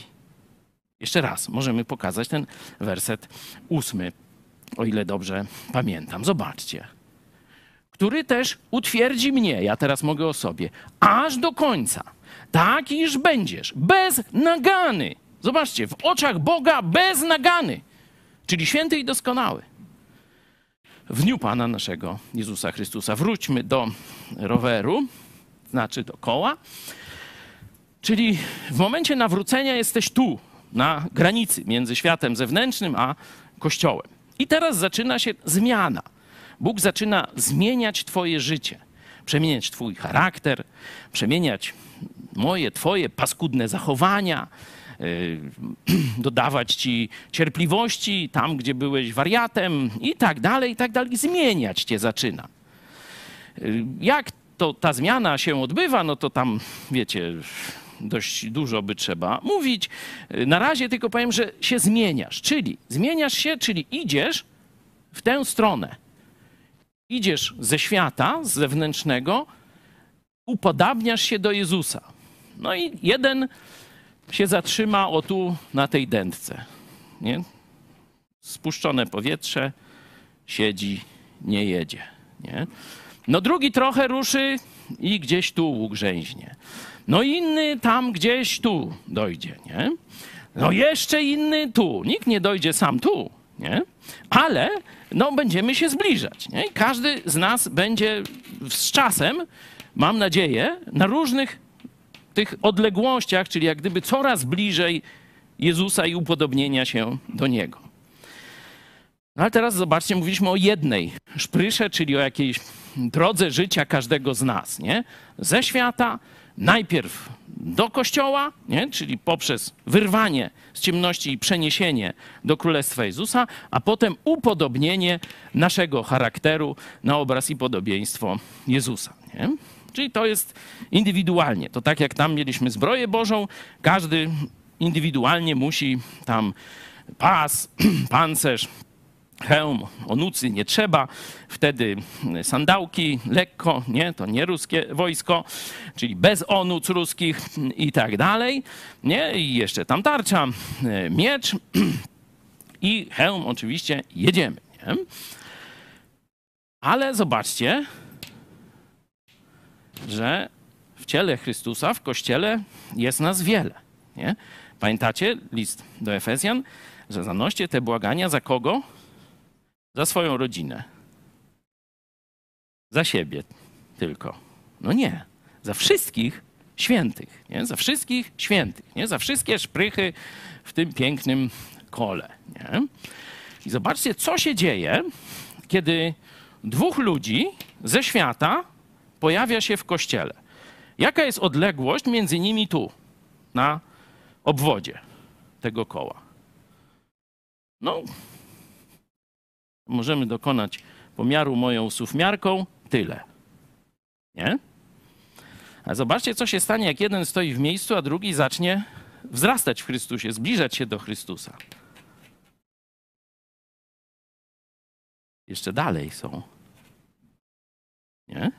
Jeszcze raz, możemy pokazać ten werset ósmy, o ile dobrze pamiętam. Zobaczcie. Który też utwierdzi mnie, ja teraz mogę o sobie, aż do końca. Tak iż będziesz, bez nagany. Zobaczcie, w oczach Boga bez nagany, czyli święty i doskonały. W dniu Pana naszego Jezusa Chrystusa. Wróćmy do roweru znaczy koła, Czyli w momencie nawrócenia jesteś tu, na granicy między światem zewnętrznym a Kościołem. I teraz zaczyna się zmiana. Bóg zaczyna zmieniać Twoje życie, przemieniać Twój charakter, przemieniać moje, Twoje paskudne zachowania, yy, dodawać Ci cierpliwości tam, gdzie byłeś wariatem i tak dalej, i tak dalej. Zmieniać Cię zaczyna. Yy, jak to ta zmiana się odbywa, no to tam, wiecie, dość dużo by trzeba mówić. Na razie tylko powiem, że się zmieniasz, czyli zmieniasz się, czyli idziesz w tę stronę. Idziesz ze świata, z zewnętrznego, upodabniasz się do Jezusa. No i jeden się zatrzyma o tu na tej dętce. Nie? Spuszczone powietrze, siedzi, nie jedzie. Nie? No drugi trochę ruszy i gdzieś tu ugrzęźnie. No inny tam gdzieś tu dojdzie, nie? No jeszcze inny tu. Nikt nie dojdzie sam tu, nie? Ale no będziemy się zbliżać, nie? I każdy z nas będzie z czasem mam nadzieję, na różnych tych odległościach, czyli jak gdyby coraz bliżej Jezusa i upodobnienia się do Niego. No ale teraz zobaczcie, mówiliśmy o jednej szprysze, czyli o jakiejś drodze życia każdego z nas, nie? Ze świata, najpierw do kościoła, nie? czyli poprzez wyrwanie z ciemności i przeniesienie do Królestwa Jezusa, a potem upodobnienie naszego charakteru na obraz i podobieństwo Jezusa. Nie? Czyli to jest indywidualnie. To tak jak tam mieliśmy zbroję Bożą, każdy indywidualnie musi tam pas, pancerz, hełm, onucy nie trzeba, wtedy sandałki lekko, nie, to nie ruskie wojsko, czyli bez onuc ruskich i tak dalej, nie, i jeszcze tam tarcza, e, miecz i hełm oczywiście, jedziemy, nie? Ale zobaczcie, że w ciele Chrystusa, w Kościele jest nas wiele, nie? Pamiętacie list do Efezjan, że zanoście te błagania za kogo? Za swoją rodzinę. Za siebie tylko. No nie. Za wszystkich świętych. Nie? Za wszystkich świętych. Nie? Za wszystkie szprychy w tym pięknym kole. Nie? I zobaczcie, co się dzieje, kiedy dwóch ludzi ze świata pojawia się w kościele. Jaka jest odległość między nimi tu, na obwodzie tego koła? No, możemy dokonać pomiaru moją sufmiarką, tyle. Nie? A zobaczcie, co się stanie, jak jeden stoi w miejscu, a drugi zacznie wzrastać w Chrystusie, zbliżać się do Chrystusa. Jeszcze dalej są. Nie?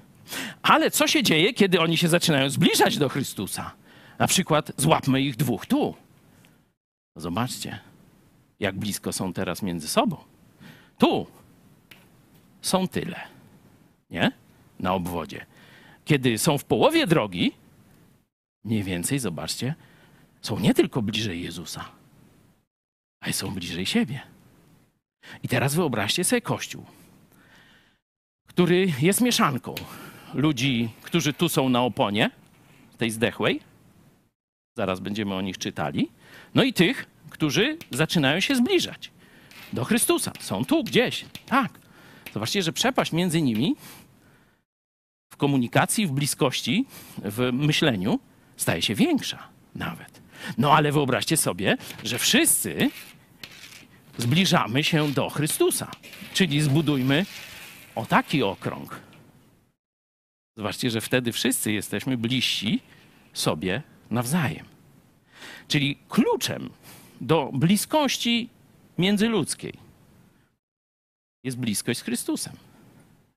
Ale co się dzieje, kiedy oni się zaczynają zbliżać do Chrystusa? Na przykład złapmy ich dwóch tu. Zobaczcie, jak blisko są teraz między sobą. Tu są tyle, nie? Na obwodzie. Kiedy są w połowie drogi, mniej więcej, zobaczcie, są nie tylko bliżej Jezusa, ale są bliżej siebie. I teraz wyobraźcie sobie Kościół, który jest mieszanką ludzi, którzy tu są na oponie, tej zdechłej, zaraz będziemy o nich czytali, no i tych, którzy zaczynają się zbliżać do Chrystusa. Są tu gdzieś, tak. Zobaczcie, że przepaść między nimi w komunikacji, w bliskości, w myśleniu staje się większa nawet. No ale wyobraźcie sobie, że wszyscy zbliżamy się do Chrystusa. Czyli zbudujmy o taki okrąg. Zobaczcie, że wtedy wszyscy jesteśmy bliżsi sobie nawzajem. Czyli kluczem do bliskości międzyludzkiej jest bliskość z Chrystusem.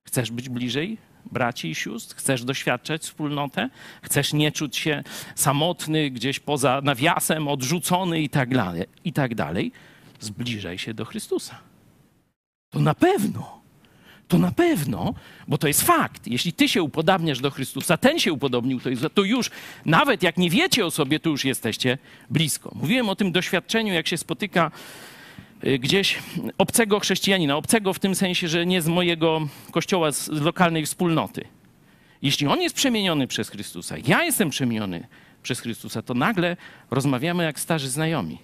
Chcesz być bliżej braci i sióstr? Chcesz doświadczać wspólnotę? Chcesz nie czuć się samotny, gdzieś poza nawiasem, odrzucony i tak dalej, i tak dalej? Zbliżaj się do Chrystusa. To na pewno. To na pewno, bo to jest fakt. Jeśli ty się upodabniasz do Chrystusa, ten się upodobnił, to, już, nawet jak nie wiecie o sobie, to już jesteście blisko. Mówiłem o tym doświadczeniu, jak się spotyka gdzieś obcego chrześcijanina, obcego w tym sensie, że nie z mojego kościoła, z lokalnej wspólnoty. Jeśli on jest przemieniony przez Chrystusa, ja jestem przemieniony przez Chrystusa, to nagle rozmawiamy jak starzy znajomi.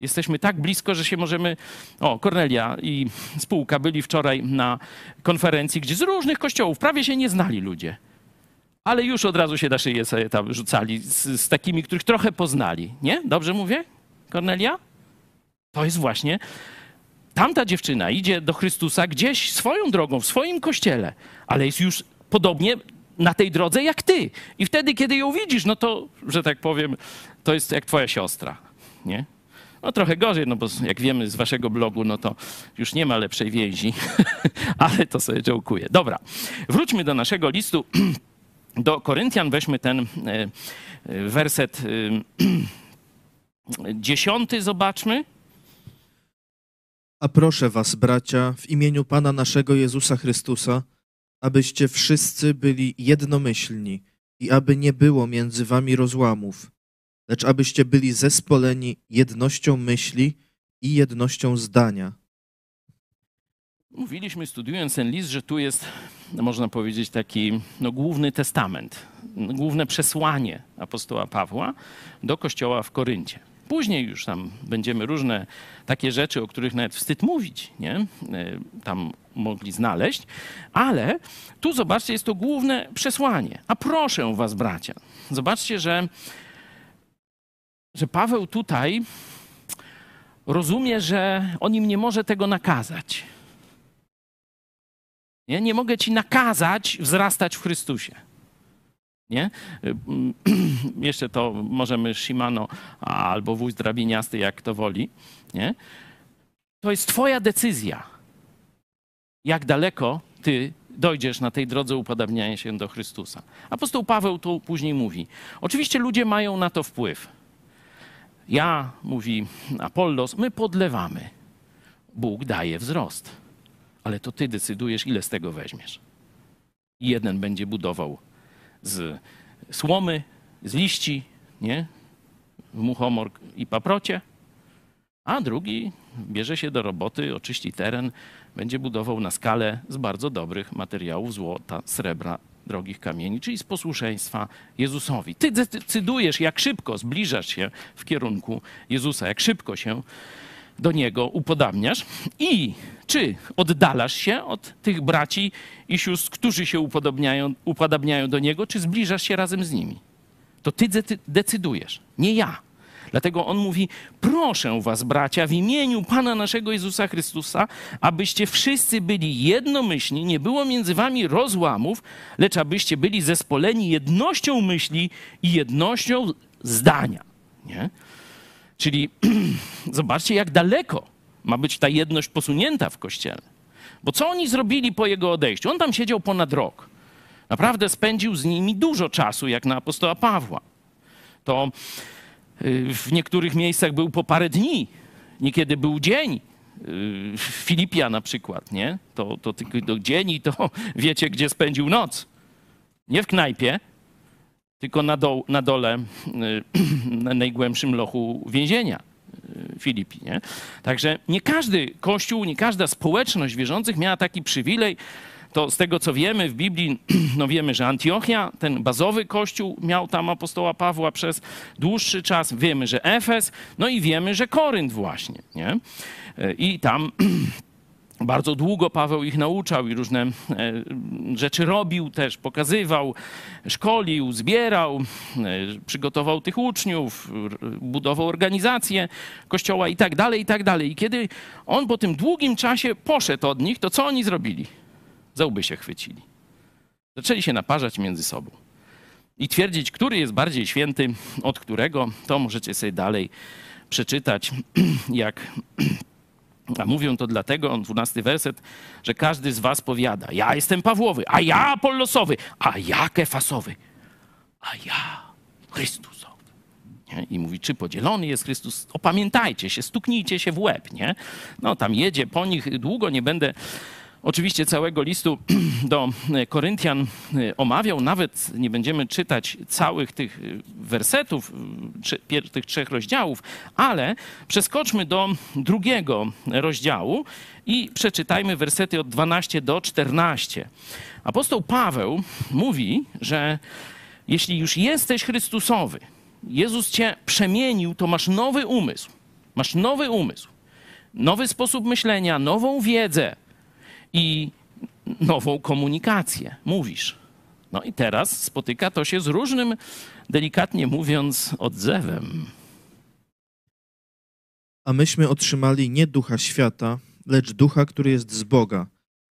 Jesteśmy tak blisko, że się możemy. O, Kornelia i spółka byli wczoraj na konferencji, gdzie z różnych kościołów prawie się nie znali ludzie. Ale już od razu się na szyję sobie tam rzucali z, z takimi, których trochę poznali. Nie? Dobrze mówię, Kornelia? To jest właśnie tamta dziewczyna idzie do Chrystusa gdzieś swoją drogą, w swoim kościele, ale jest już podobnie na tej drodze jak ty. I wtedy, kiedy ją widzisz, no to, że tak powiem, to jest jak twoja siostra, nie? No trochę gorzej, no bo jak wiemy z waszego blogu, no to już nie ma lepszej więzi, ale to sobie działkuję. Dobra, wróćmy do naszego listu. Do Koryntian weźmy ten e, e, werset dziesiąty, zobaczmy. A proszę was, bracia, w imieniu Pana naszego Jezusa Chrystusa, abyście wszyscy byli jednomyślni i aby nie było między wami rozłamów, lecz abyście byli zespoleni jednością myśli i jednością zdania. Mówiliśmy, studiując ten list, że tu jest, można powiedzieć, taki no, główny testament, główne przesłanie apostoła Pawła do kościoła w Koryncie. Później już tam będziemy różne takie rzeczy, o których nawet wstyd mówić, nie? E, tam mogli znaleźć, ale tu zobaczcie, jest to główne przesłanie. A proszę was, bracia, zobaczcie, że, że Paweł tutaj rozumie, że on im nie może tego nakazać. Nie, nie mogę ci nakazać wzrastać w Chrystusie. Nie? Jeszcze to możemy Shimano albo wójt drabiniasty, jak to woli. Nie? To jest twoja decyzja, jak daleko ty dojdziesz na tej drodze upodabniania się do Chrystusa. Apostoł Paweł tu później mówi. Oczywiście ludzie mają na to wpływ. Ja, mówi Apollos, my podlewamy. Bóg daje wzrost. Ale to ty decydujesz, ile z tego weźmiesz. Jeden będzie budował z słomy, z liści, nie? W muchomor i paprocie, a drugi bierze się do roboty, oczyści teren, będzie budował na skalę z bardzo dobrych materiałów złota, srebra, drogich kamieni, czyli z posłuszeństwa Jezusowi. Ty decydujesz, jak szybko zbliżasz się w kierunku Jezusa, jak szybko się do Niego upodabniasz i czy oddalasz się od tych braci i sióstr, którzy się upodobniają, upodabniają do Niego, czy zbliżasz się razem z nimi. To Ty decydujesz, nie ja. Dlatego on mówi: Proszę was, bracia, w imieniu Pana naszego Jezusa Chrystusa, abyście wszyscy byli jednomyślni, nie było między wami rozłamów, lecz abyście byli zespoleni jednością myśli i jednością zdania. Nie? Czyli zobaczcie, jak daleko ma być ta jedność posunięta w kościele. Bo co oni zrobili po jego odejściu? On tam siedział ponad rok. Naprawdę spędził z nimi dużo czasu, jak na apostoła Pawła. To y, w niektórych miejscach był po parę dni, niekiedy był dzień. Y, Filipia na przykład, nie? To, to tylko dzień i to wiecie, gdzie spędził noc. Nie w knajpie, tylko na, do, na dole, y, na najgłębszym lochu więzienia. Y, Filipi. Nie? Także nie każdy kościół, nie każda społeczność wierzących miała taki przywilej. To z tego, co wiemy w Biblii, no wiemy, że Antiochia, ten bazowy kościół, miał tam apostoła Pawła przez dłuższy czas. Wiemy, że Efes, no i wiemy, że Korynt właśnie. Nie? Y, I tam Bardzo długo Paweł ich nauczał i różne e, rzeczy robił też, pokazywał, szkolił, zbierał, e, przygotował tych uczniów, budował organizację kościoła i tak dalej, i tak dalej. I kiedy on po tym długim czasie poszedł od nich, to co oni zrobili? Za łby się chwycili. Zaczęli się naparzać między sobą. I twierdzić, który jest bardziej święty od którego, to możecie sobie dalej przeczytać, jak a mówią to dlatego, dwunasty werset, że każdy z was powiada, ja jestem Pawłowy, a ja Apollosowy, a ja Kefasowy, a ja Chrystusowy. Nie? I mówi, czy podzielony jest Chrystus? Opamiętajcie się, stuknijcie się w łeb, nie? No tam jedzie po nich, długo nie będę oczywiście całego listu do Koryntian e, omawiał. Nawet nie będziemy czytać całych tych e, wersetów, tych trzech rozdziałów, ale przeskoczmy do drugiego rozdziału i przeczytajmy wersety od 12 do 14. Apostoł Paweł mówi, że jeśli już jesteś Chrystusowy, Jezus cię przemienił, to masz nowy umysł. Masz nowy umysł, nowy sposób myślenia, nową wiedzę i nową komunikację. Mówisz. No i teraz spotyka to się z różnym, delikatnie mówiąc, odzewem. A myśmy otrzymali nie ducha świata, lecz ducha, który jest z Boga,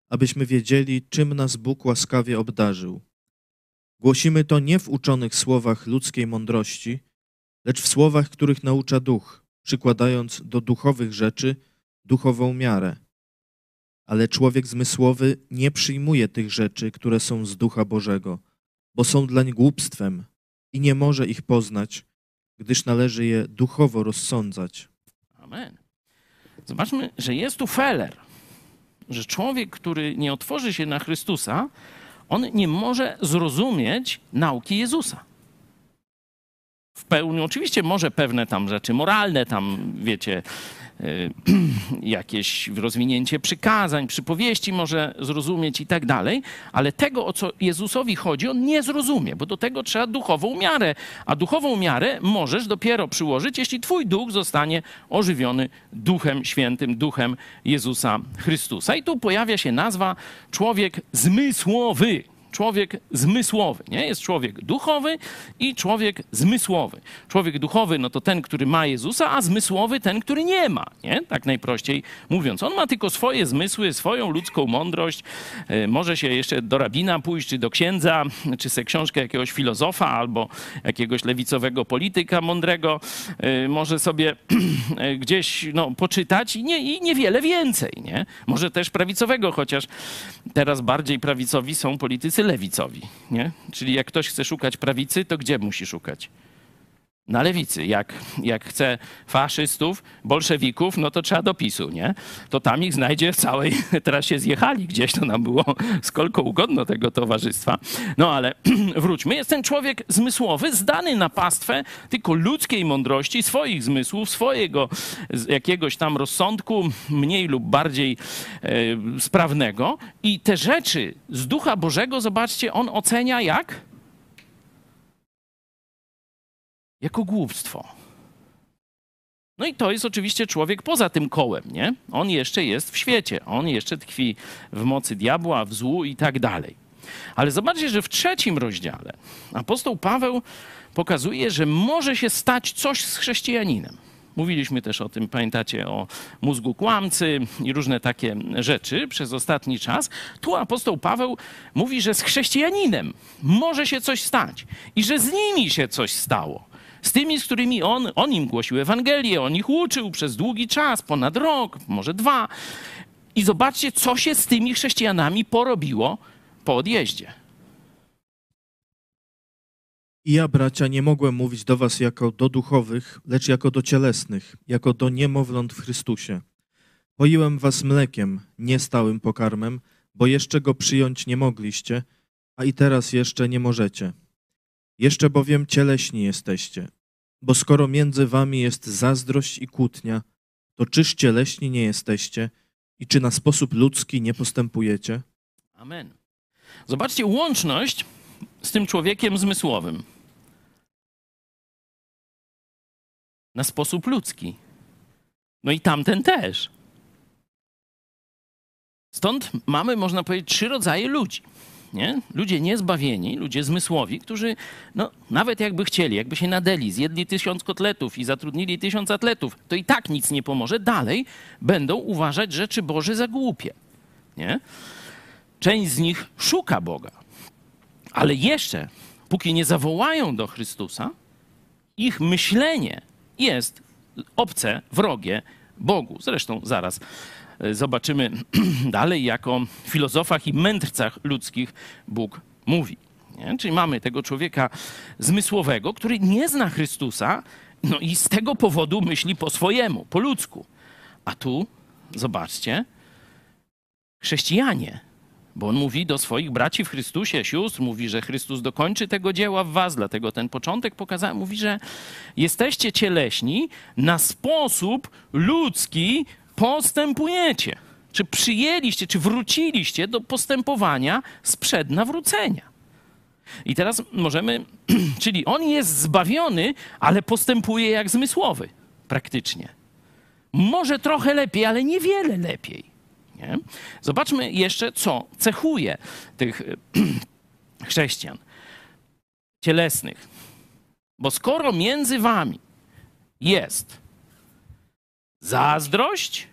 abyśmy wiedzieli, czym nas Bóg łaskawie obdarzył. Głosimy to nie w uczonych słowach ludzkiej mądrości, lecz w słowach, których naucza duch, przykładając do duchowych rzeczy duchową miarę ale człowiek zmysłowy nie przyjmuje tych rzeczy, które są z Ducha Bożego, bo są dlań głupstwem i nie może ich poznać, gdyż należy je duchowo rozsądzać. Amen. Zobaczmy, że jest tu feller, że człowiek, który nie otworzy się na Chrystusa, on nie może zrozumieć nauki Jezusa. W pełni, oczywiście może pewne tam rzeczy moralne, tam wiecie, jakieś rozwinięcie przykazań, przypowieści może zrozumieć i tak dalej, ale tego, o co Jezusowi chodzi, on nie zrozumie, bo do tego trzeba duchową miarę, a duchową miarę możesz dopiero przyłożyć, jeśli twój duch zostanie ożywiony Duchem Świętym, Duchem Jezusa Chrystusa. I tu pojawia się nazwa człowiek zmysłowy człowiek zmysłowy, nie? Jest człowiek duchowy i człowiek zmysłowy. Człowiek duchowy, no to ten, który ma Jezusa, a zmysłowy ten, który nie ma, nie? Tak najprościej mówiąc. On ma tylko swoje zmysły, swoją ludzką mądrość. E, może się jeszcze do rabina pójść, czy do księdza, czy se książkę jakiegoś filozofa albo jakiegoś lewicowego polityka mądrego. E, może sobie e, gdzieś no, poczytać i, nie, i niewiele więcej, nie? Może też prawicowego, chociaż teraz bardziej prawicowi są politycy lewicowi, nie? Czyli jak ktoś chce szukać prawicy, to gdzie musi szukać? Na lewicy. Jak, jak chce faszystów, bolszewików, no to trzeba do PiSu, nie? To tam ich znajdzie w całej... Teraz się zjechali gdzieś, to nam było skolko ugodno tego towarzystwa. No ale wróćmy. Jest ten człowiek zmysłowy, zdany na pastwę tylko ludzkiej mądrości, swoich zmysłów, swojego jakiegoś tam rozsądku, mniej lub bardziej e, sprawnego. I te rzeczy z Ducha Bożego, zobaczcie, on ocenia jak? Jako głupstwo. No i to jest oczywiście człowiek poza tym kołem, nie? On jeszcze jest w świecie, on jeszcze tkwi w mocy diabła, w złu i tak dalej. Ale zobaczcie, że w trzecim rozdziale apostoł Paweł pokazuje, że może się stać coś z chrześcijaninem. Mówiliśmy też o tym, pamiętacie, o mózgu kłamcy i różne takie rzeczy przez ostatni czas. Tu apostoł Paweł mówi, że z chrześcijaninem może się coś stać i że z nimi się coś stało z tymi, z którymi on, on im głosił Ewangelię, on ich uczył przez długi czas, ponad rok, może dwa. I zobaczcie, co się z tymi chrześcijanami porobiło po odjeździe. I ja, bracia, nie mogłem mówić do was jako do duchowych, lecz jako do cielesnych, jako do niemowląt w Chrystusie. Poiłem was mlekiem, nie stałym pokarmem, bo jeszcze go przyjąć nie mogliście, a i teraz jeszcze nie możecie jeszcze bowiem cieleśni jesteście. Bo skoro między wami jest zazdrość i kłótnia, to czyż cieleśni nie jesteście i czy na sposób ludzki nie postępujecie? Amen. Zobaczcie łączność z tym człowiekiem zmysłowym. Na sposób ludzki. No i tamten też. Stąd mamy, można powiedzieć, trzy rodzaje ludzi nie? Ludzie niezbawieni, ludzie zmysłowi, którzy no, nawet jakby chcieli, jakby się nadeli, zjedli tysiąc kotletów i zatrudnili tysiąc atletów, to i tak nic nie pomoże. Dalej będą uważać rzeczy Boże za głupie. Nie? Część z nich szuka Boga, ale jeszcze, póki nie zawołają do Chrystusa, ich myślenie jest obce, wrogie Bogu. Zresztą zaraz zobaczymy dalej, jak o filozofach i mędrcach ludzkich Bóg mówi. Nie? Czyli mamy tego człowieka zmysłowego, który nie zna Chrystusa, no i z tego powodu myśli po swojemu, po ludzku. A tu, zobaczcie, chrześcijanie, bo on mówi do swoich braci w Chrystusie, sióstr, mówi, że Chrystus dokończy tego dzieła w was, dlatego ten początek pokazałem, mówi, że jesteście cieleśni na sposób ludzki, postępujecie. Czy przyjęliście, czy wróciliście do postępowania sprzed nawrócenia. I teraz możemy, czyli on jest zbawiony, ale postępuje jak zmysłowy, praktycznie. Może trochę lepiej, ale niewiele lepiej. Nie? Zobaczmy jeszcze, co cechuje tych chrześcijan cielesnych. Bo skoro między wami jest zazdrość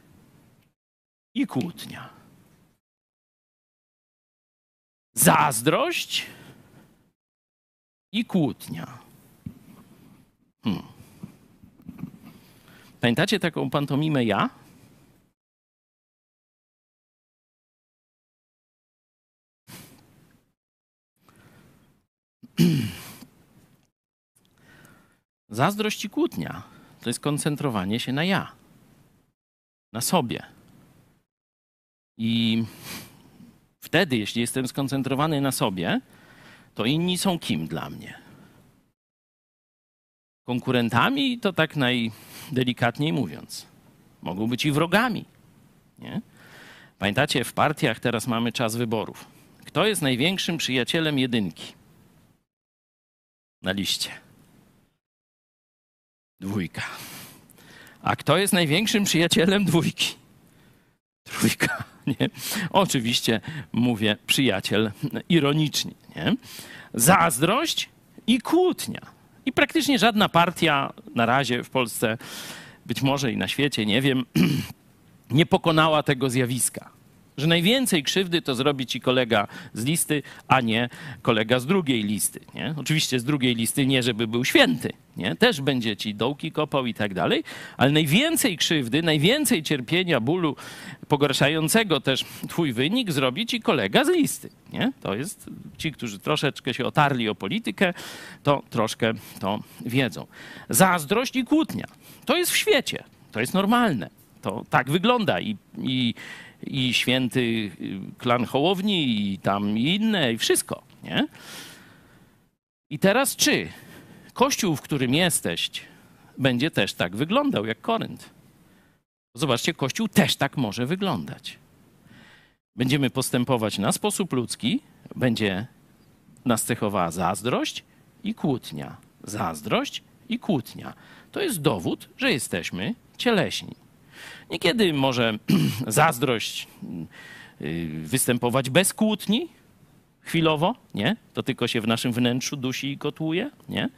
i kłótnia. Zazdrość i kłótnia. Hmm. Pamiętacie taką pantomimę ja? Zazdrość i kłótnia to jest koncentrowanie się na ja na sobie. I wtedy, jeśli jestem skoncentrowany na sobie, to inni są kim dla mnie? Konkurentami, to tak najdelikatniej mówiąc. mogą być i wrogami. Nie? Pamiętacie, w partiach teraz mamy czas wyborów. Kto jest największym przyjacielem jedynki? Na liście. Dwójka. A kto jest największym przyjacielem dwójki? Trójka. Nie? Oczywiście mówię przyjaciel ironicznie. Nie? Zazdrość i kłótnia. I praktycznie żadna partia na razie w Polsce, być może i na świecie, nie wiem, nie pokonała tego zjawiska. Że najwięcej krzywdy to zrobi ci kolega z listy, a nie kolega z drugiej listy. Nie? Oczywiście z drugiej listy nie, żeby był święty. Nie? Też będzie ci dołki kopał i tak dalej, ale najwięcej krzywdy, najwięcej cierpienia, bólu pogarszającego też twój wynik zrobi ci kolega z listy. Nie? To jest ci, którzy troszeczkę się otarli o politykę, to troszkę to wiedzą. Zazdrość i kłótnia. To jest w świecie. To jest normalne. To tak wygląda i, i, i święty klan Hołowni i tam inne i wszystko, nie? I teraz czy kościół, w którym jesteś, będzie też tak wyglądał jak Korynt? Zobaczcie, kościół też tak może wyglądać. Będziemy postępować na sposób ludzki, będzie nas cechowała zazdrość i kłótnia. Zazdrość i kłótnia. To jest dowód, że jesteśmy cieleśni. Niekiedy może zazdrość y, występować bez kłótni, chwilowo, nie? To tylko się w naszym wnętrzu dusi i kotłuje, nie?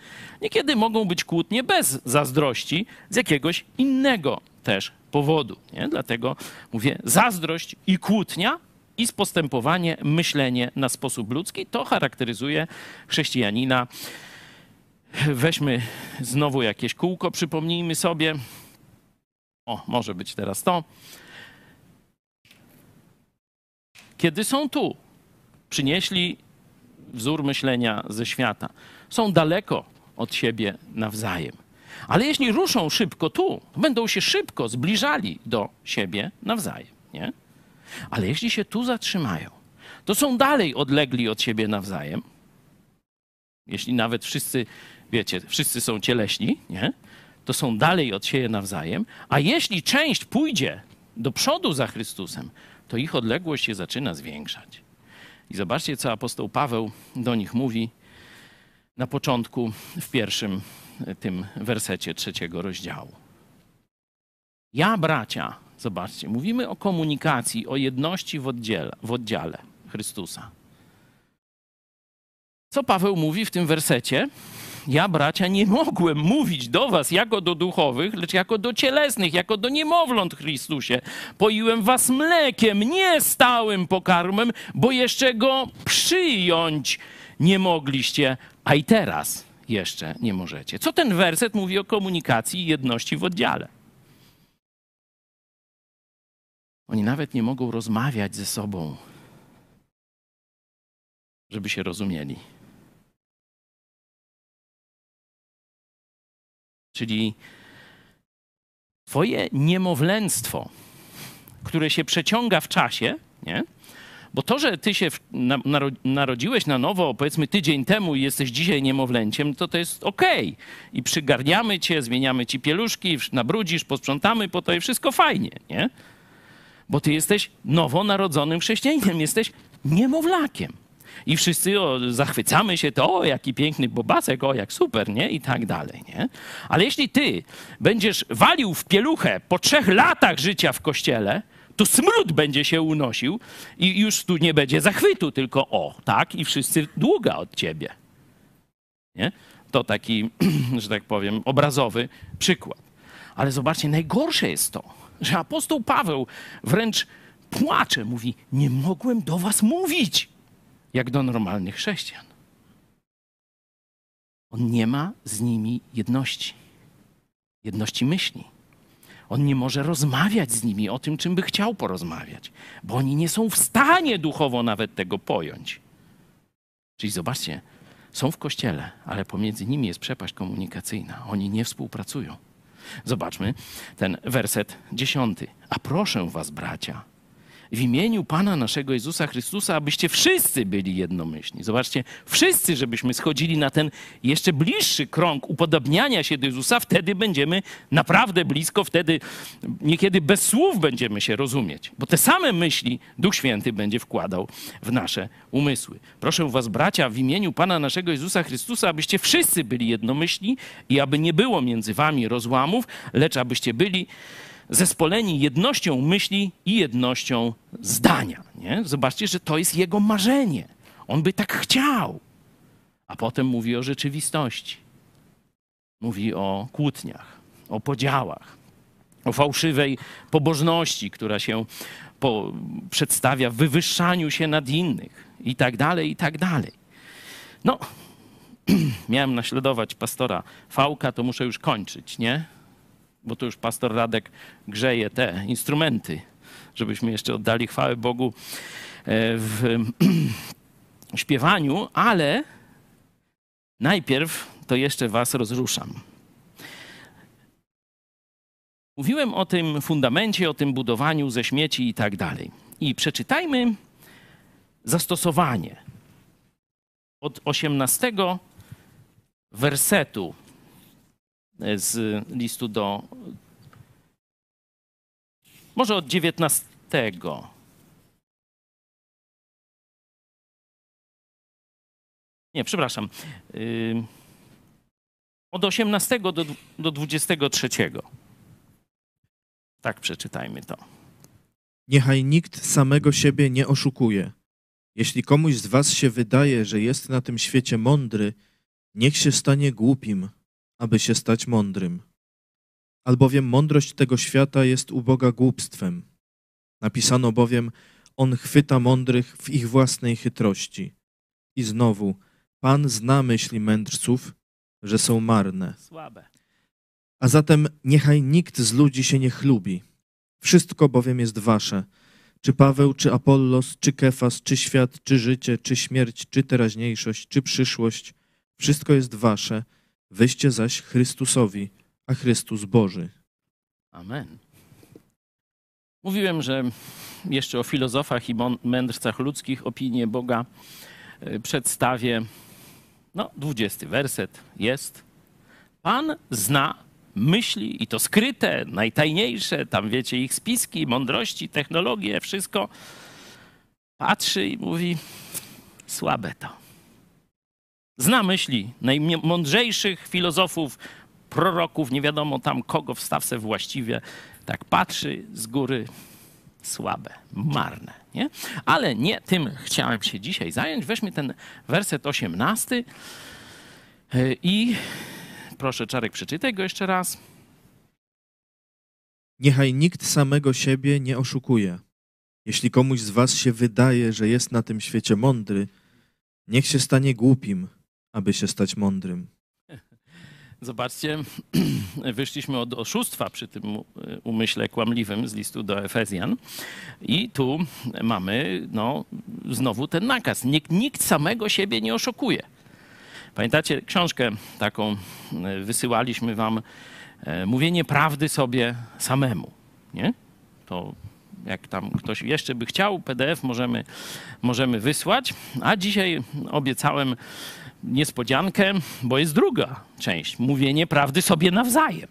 Niekiedy mogą być kłótnie bez zazdrości z jakiegoś innego też powodu, nie? Dlatego mówię, zazdrość i kłótnia i postępowanie, myślenie na sposób ludzki, to charakteryzuje chrześcijanina. Weźmy znowu jakieś kółko, przypomnijmy sobie, o, może być teraz to. Kiedy są tu, przynieśli wzór myślenia ze świata. Są daleko od siebie nawzajem. Ale jeśli ruszą szybko tu, będą się szybko zbliżali do siebie nawzajem. Nie? Ale jeśli się tu zatrzymają, to są dalej odlegli od siebie nawzajem. Jeśli nawet wszyscy, wiecie, wszyscy są cieleśni, nie? To są dalej od siebie nawzajem, a jeśli część pójdzie do przodu za Chrystusem, to ich odległość się zaczyna zwiększać. I zobaczcie, co apostoł Paweł do nich mówi na początku, w pierwszym e, tym wersecie trzeciego rozdziału. Ja, bracia, zobaczcie, mówimy o komunikacji, o jedności w oddziale, w oddziale Chrystusa. Co Paweł mówi w tym wersecie? Ja, bracia, nie mogłem mówić do was jako do duchowych, lecz jako do cielesnych, jako do niemowląt Chrystusie. Poiłem was mlekiem, nie stałym pokarmem, bo jeszcze go przyjąć nie mogliście, a i teraz jeszcze nie możecie. Co ten werset mówi o komunikacji i jedności w oddziale? Oni nawet nie mogą rozmawiać ze sobą, żeby się rozumieli. Czyli Twoje niemowlęctwo, które się przeciąga w czasie, nie? Bo to, że ty się narodziłeś na nowo, powiedzmy tydzień temu i jesteś dzisiaj niemowlęciem, to to jest okej. Okay. I przygarniamy cię, zmieniamy ci pieluszki, nabrudzisz, posprzątamy po to i wszystko fajnie, nie? Bo ty jesteś nowonarodzonym chrześcijaninem, jesteś niemowlakiem. I wszyscy o, zachwycamy się, to o, jaki piękny bobasek, o, jak super, nie? I tak dalej, nie? Ale jeśli ty będziesz walił w pieluchę po trzech latach życia w kościele, to smród będzie się unosił i już tu nie będzie zachwytu, tylko o, tak, i wszyscy długa od ciebie. Nie? To taki, że tak powiem, obrazowy przykład. Ale zobaczcie, najgorsze jest to, że apostoł Paweł wręcz płacze, mówi: Nie mogłem do was mówić jak do normalnych chrześcijan. On nie ma z nimi jedności, jedności myśli. On nie może rozmawiać z nimi o tym, czym by chciał porozmawiać, bo oni nie są w stanie duchowo nawet tego pojąć. Czyli zobaczcie, są w kościele, ale pomiędzy nimi jest przepaść komunikacyjna. Oni nie współpracują. Zobaczmy ten werset dziesiąty. A proszę was, bracia, w imieniu Pana naszego Jezusa Chrystusa, abyście wszyscy byli jednomyślni. Zobaczcie, wszyscy, żebyśmy schodzili na ten jeszcze bliższy krąg upodobniania się do Jezusa, wtedy będziemy naprawdę blisko, wtedy niekiedy bez słów będziemy się rozumieć, bo te same myśli Duch Święty będzie wkładał w nasze umysły. Proszę was, bracia, w imieniu Pana naszego Jezusa Chrystusa, abyście wszyscy byli jednomyślni i aby nie było między wami rozłamów, lecz abyście byli zespoleni jednością myśli i jednością zdania. Nie? Zobaczcie, że to jest jego marzenie. On by tak chciał. A potem mówi o rzeczywistości. Mówi o kłótniach, o podziałach, o fałszywej pobożności, która się po, przedstawia w wywyższaniu się nad innych i tak dalej, i tak dalej. No, miałem naśladować pastora Fałka, to muszę już kończyć, nie? Bo to już pastor Radek grzeje te instrumenty, żebyśmy jeszcze oddali chwałę Bogu e, w śpiewaniu, ale najpierw to jeszcze was rozruszam. Mówiłem o tym fundamencie, o tym budowaniu ze śmieci i tak dalej. I przeczytajmy zastosowanie od 18 wersetu z listu do. Może od 19. Nie, przepraszam. Od 18 do, do 23. Tak przeczytajmy to. Niechaj nikt samego siebie nie oszukuje. Jeśli komuś z was się wydaje, że jest na tym świecie mądry, niech się stanie głupim, aby się stać mądrym. Albowiem mądrość tego świata jest u Boga głupstwem. Napisano bowiem, On chwyta mądrych w ich własnej chytrości. I znowu, Pan zna myśli mędrców, że są marne. Słabe. A zatem niechaj nikt z ludzi się nie chlubi. Wszystko bowiem jest wasze. Czy Paweł, czy Apollos, czy Kefas, czy świat, czy życie, czy śmierć, czy teraźniejszość, czy przyszłość. Wszystko jest wasze. Wyście zaś Chrystusowi, a Chrystus Boży. Amen. Mówiłem, że jeszcze o filozofach i mędrcach ludzkich opinię Boga e, przedstawię. No, dwudziesty werset jest. Pan zna myśli i to skryte, najtajniejsze, tam wiecie, ich spiski, mądrości, technologie, wszystko. Patrzy i mówi, słabe to. Zna myśli najmądrzejszych filozofów, proroków, nie wiadomo tam kogo wstawce właściwie. Tak patrzy z góry, słabe, marne. Nie? Ale nie tym chciałem się dzisiaj zająć. Weźmy ten werset 18 e, i proszę, Czarek, przeczytaj go jeszcze raz. Niechaj nikt samego siebie nie oszukuje. Jeśli komuś z was się wydaje, że jest na tym świecie mądry, niech się stanie głupim, aby się stać mądrym. Zobaczcie, wyszliśmy od oszustwa przy tym umyśle kłamliwym z listu do Efezjan i tu mamy no, znowu ten nakaz. Nikt, nikt samego siebie nie oszukuje. Pamiętacie, książkę taką e, wysyłaliśmy wam, e, mówienie prawdy sobie samemu, nie? To jak tam ktoś jeszcze by chciał, PDF możemy, możemy wysłać. A dzisiaj obiecałem niespodziankę, bo jest druga część. Mówienie prawdy sobie nawzajem.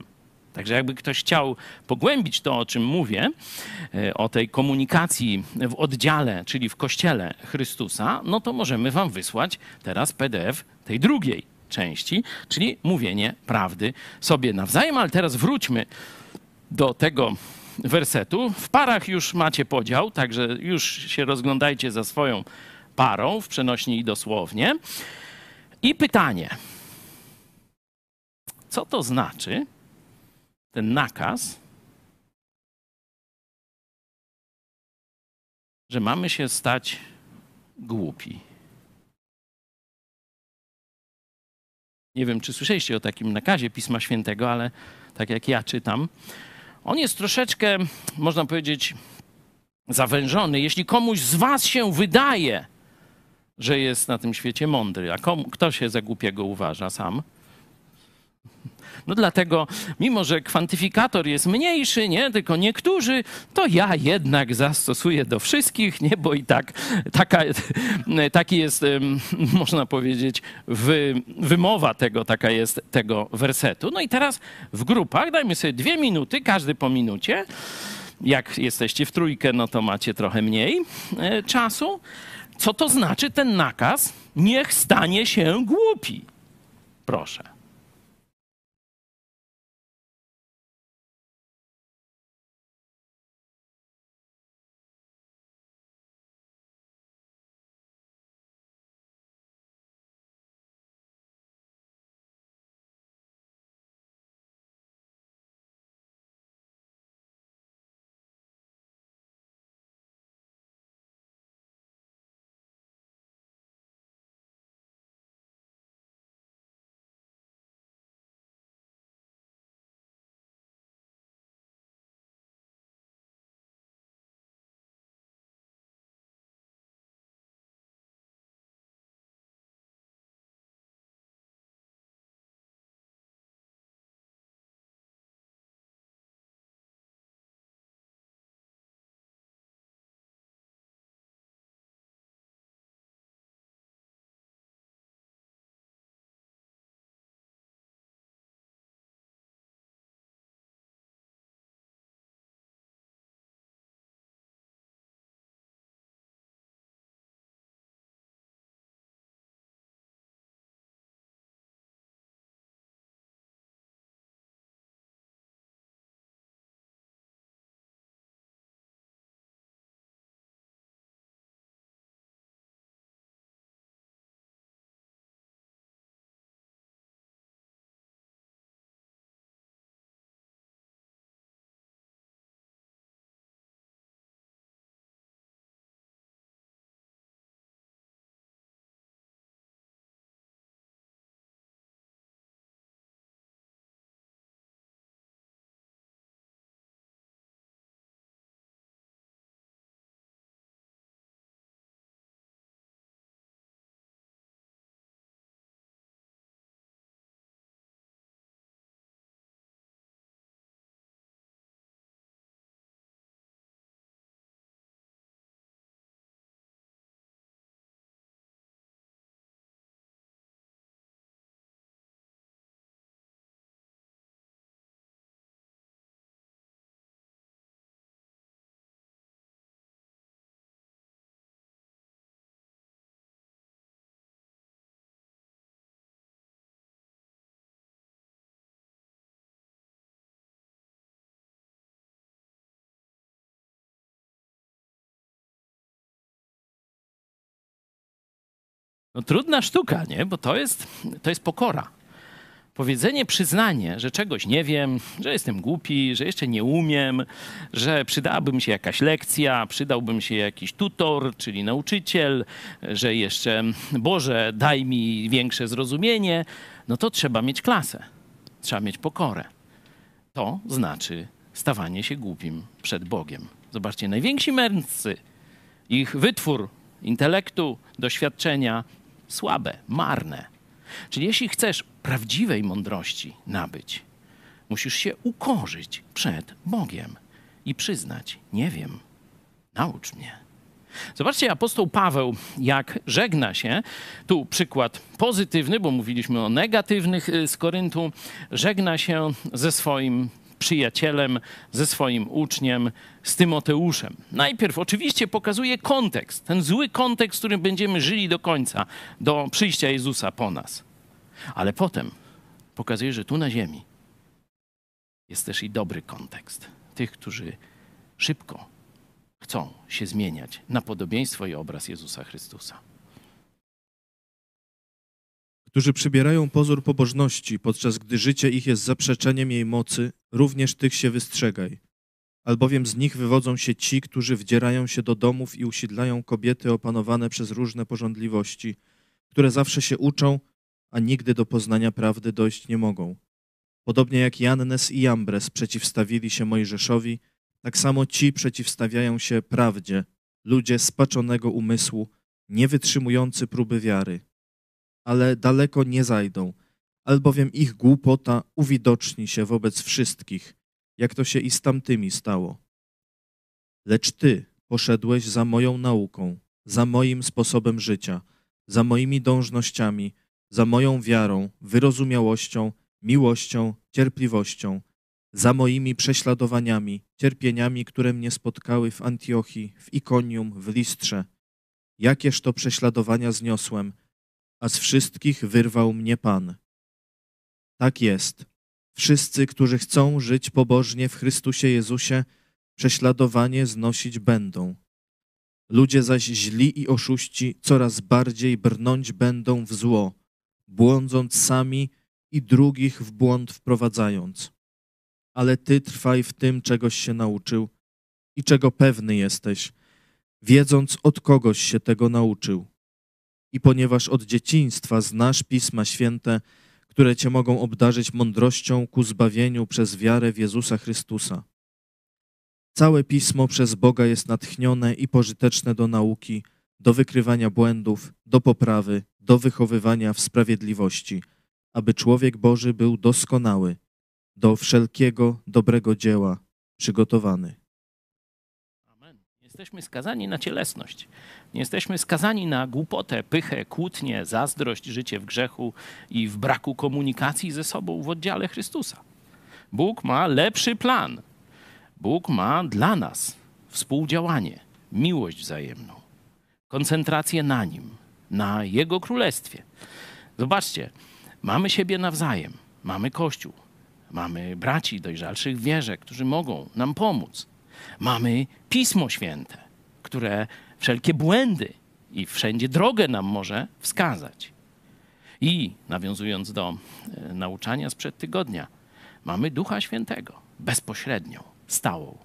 Także jakby ktoś chciał pogłębić to, o czym mówię, e, o tej komunikacji w oddziale, czyli w kościele Chrystusa, no to możemy wam wysłać teraz PDF tej drugiej części, czyli mówienie prawdy sobie nawzajem. Ale teraz wróćmy do tego wersetu. W parach już macie podział, także już się rozglądajcie za swoją parą w przenośni i dosłownie. I pytanie: co to znaczy ten nakaz, że mamy się stać głupi? Nie wiem, czy słyszeliście o takim nakazie Pisma Świętego, ale tak jak ja czytam, on jest troszeczkę, można powiedzieć, zawężony. Jeśli komuś z Was się wydaje, że jest na tym świecie mądry, a komu, kto się za głupiego uważa sam? No dlatego, mimo że kwantyfikator jest mniejszy, nie, tylko niektórzy, to ja jednak zastosuję do wszystkich, nie, bo i tak taka, taki jest, można powiedzieć, wy, wymowa tego, taka jest tego wersetu. No i teraz w grupach dajmy sobie dwie minuty, każdy po minucie. Jak jesteście w trójkę, no to macie trochę mniej e, czasu. Co to znaczy ten nakaz? Niech stanie się głupi. Proszę. No, trudna sztuka, nie? Bo to jest, to jest pokora. Powiedzenie, przyznanie, że czegoś nie wiem, że jestem głupi, że jeszcze nie umiem, że przydałaby mi się jakaś lekcja, przydałby mi się jakiś tutor, czyli nauczyciel, że jeszcze, Boże, daj mi większe zrozumienie, no to trzeba mieć klasę, trzeba mieć pokorę. To znaczy stawanie się głupim przed Bogiem. Zobaczcie, najwięksi mędrcy, ich wytwór intelektu, doświadczenia słabe, marne. Czyli jeśli chcesz prawdziwej mądrości nabyć, musisz się ukorzyć przed Bogiem i przyznać: Nie wiem, naucz mnie. Zobaczcie, apostoł Paweł, jak żegna się, tu przykład pozytywny, bo mówiliśmy o negatywnych y, z Koryntu, żegna się ze swoim przyjacielem, ze swoim uczniem, z Tymoteuszem. Najpierw oczywiście pokazuje kontekst, ten zły kontekst, w którym będziemy żyli do końca, do przyjścia Jezusa po nas. Ale potem pokazuje, że tu na ziemi jest też i dobry kontekst tych, którzy szybko chcą się zmieniać na podobieństwo i obraz Jezusa Chrystusa którzy przybierają pozór pobożności, podczas gdy życie ich jest zaprzeczeniem jej mocy, również tych się wystrzegaj. Albowiem z nich wywodzą się ci, którzy wdzierają się do domów i usiedlają kobiety opanowane przez różne porządliwości, które zawsze się uczą, a nigdy do poznania prawdy dojść nie mogą. Podobnie jak Jannes i Jambres przeciwstawili się Mojżeszowi, tak samo ci przeciwstawiają się prawdzie, ludzie spaczonego umysłu, nie wytrzymujący próby wiary ale daleko nie zajdą, albowiem ich głupota uwidoczni się wobec wszystkich, jak to się i z tamtymi stało. Lecz ty poszedłeś za moją nauką, za moim sposobem życia, za moimi dążnościami, za moją wiarą, wyrozumiałością, miłością, cierpliwością, za moimi prześladowaniami, cierpieniami, które mnie spotkały w Antiochii, w Ikonium, w Listrze. Jakież to prześladowania zniosłem, a z wszystkich wyrwał mnie Pan. Tak jest. Wszyscy, którzy chcą żyć pobożnie w Chrystusie Jezusie, prześladowanie znosić będą. Ludzie zaś źli i oszuści coraz bardziej brnąć będą w zło, błądząc sami i drugich w błąd wprowadzając. Ale ty trwaj w tym, czegoś się nauczył i czego pewny jesteś, wiedząc od kogoś się tego nauczył. I ponieważ od dzieciństwa znasz Pisma Święte, które cię mogą obdarzyć mądrością ku zbawieniu przez wiarę w Jezusa Chrystusa. Całe Pismo przez Boga jest natchnione i pożyteczne do nauki, do wykrywania błędów, do poprawy, do wychowywania w sprawiedliwości, aby człowiek Boży był doskonały, do wszelkiego dobrego dzieła przygotowany. Jesteśmy skazani na cielesność. Nie jesteśmy skazani na głupotę, pychę, kłótnię, zazdrość, życie w grzechu i w braku komunikacji ze sobą w oddziale Chrystusa. Bóg ma lepszy plan. Bóg ma dla nas współdziałanie, miłość wzajemną, koncentrację na Nim, na Jego królestwie. Zobaczcie, mamy siebie nawzajem, mamy Kościół, mamy braci dojrzalszych w wierze, którzy mogą nam pomóc. Mamy Pismo Święte, które wszelkie błędy i wszędzie drogę nam może wskazać. I nawiązując do e, nauczania sprzed tygodnia, mamy Ducha Świętego bezpośrednią, stałą,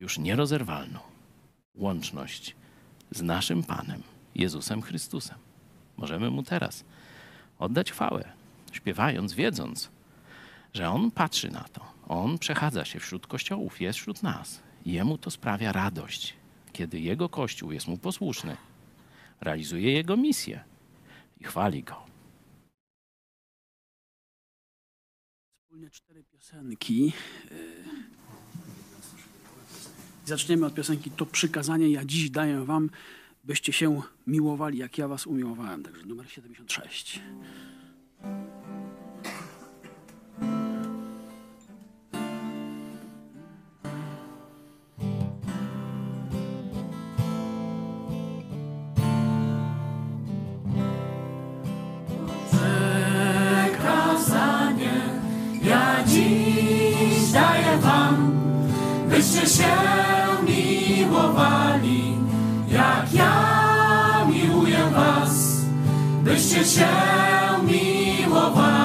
już nierozerwalną łączność z naszym Panem, Jezusem Chrystusem. Możemy Mu teraz oddać chwałę, śpiewając, wiedząc, że On patrzy na to. On przechadza się wśród kościołów, jest wśród nas. Jemu to sprawia radość, kiedy Jego Kościół jest Mu posłuszny, realizuje Jego misję i chwali Go. Wspólnie cztery piosenki. Y, Zaczniemy od piosenki To przykazanie ja dziś daję wam, byście się miłowali, jak ja was umiłowałem. Także numer 76. byście się miłowali, jak ja miłuję was. Byście się miłowali,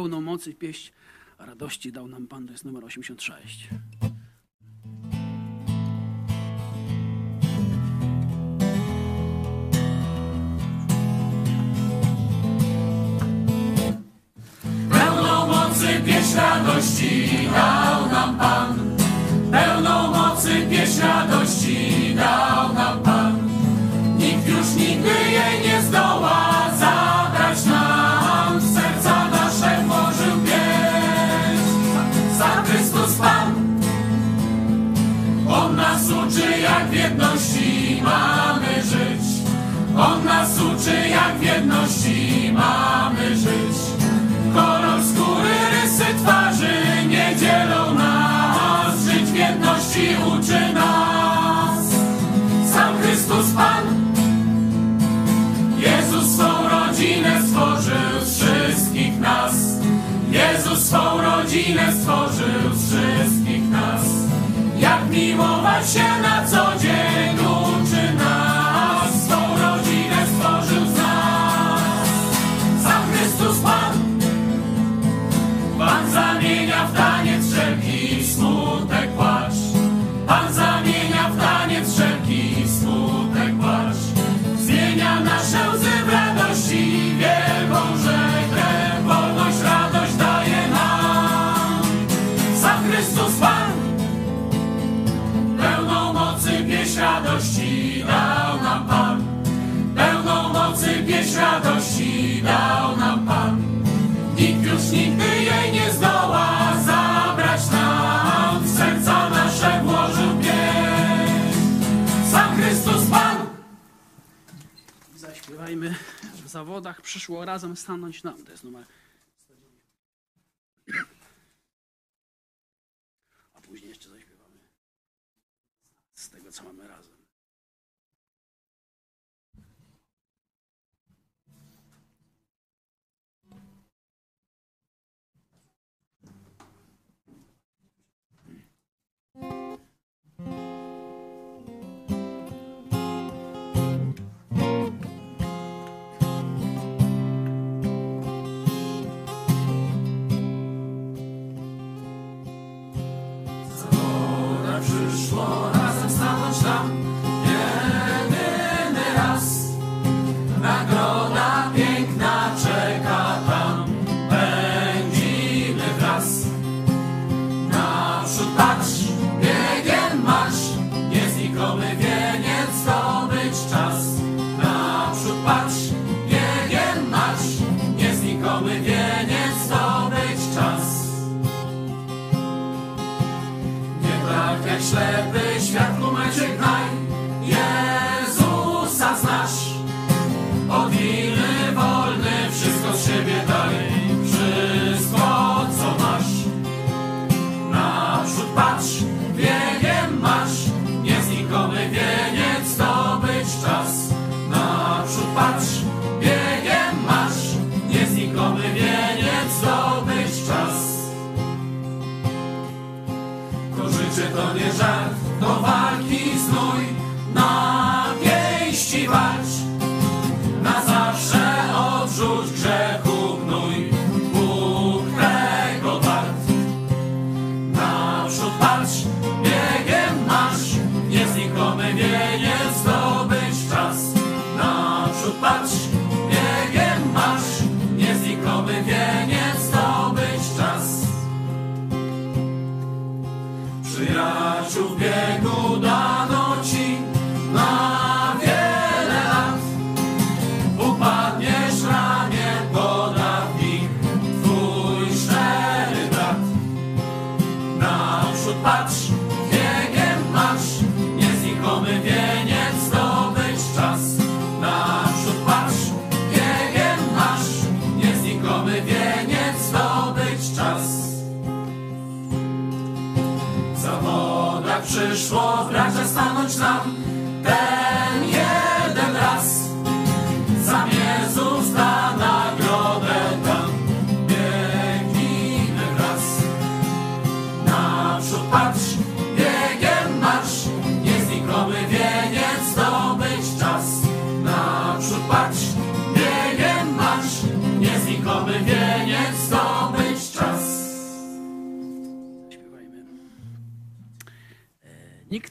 pełną mocy pieść radości dał nam Pan, to jest numer 86. Pełną mocy pieść radości dał nam Pan, pełną mocy pieść radości dał nam Pan. Nikt już nigdy jej nie zdoła. mamy żyć. On nas uczy, jak w jedności mamy żyć. Kolor skóry, rysy twarzy nie dzielą nas. Żyć w jedności uczy nas. Sam Chrystus Pan. Jezus swą rodzinę stworzył z wszystkich nas. Jezus swą rodzinę stworzył z wszystkich nas. Jak miłować się na co dzień. dał nam Pan. Nikt już nigdy jej nie zdoła zabrać nam, w serca nasze włożył pięć. Sam Chrystus Pan! Zaśpiewajmy, w zawodach przyszło razem stanąć nam, to jest numer razem stanąć tam.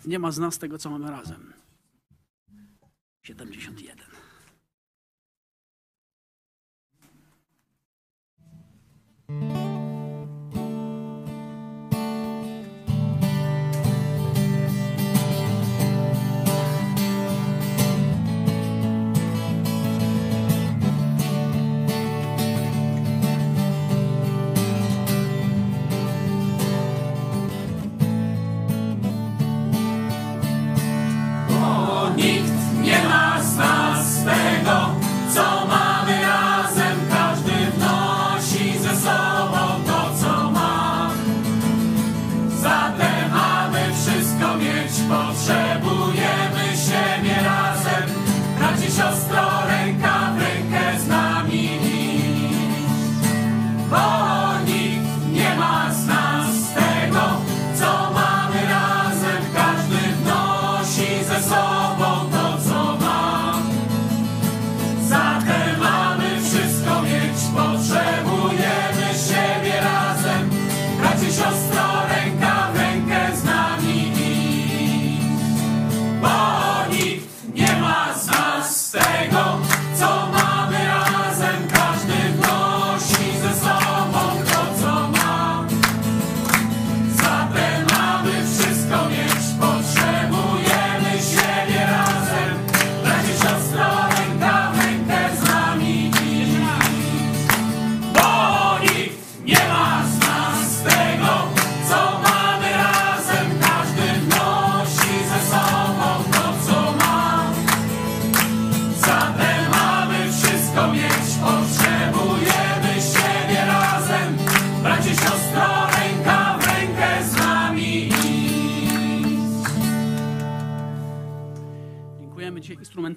nie ma z nas tego, co mamy razem.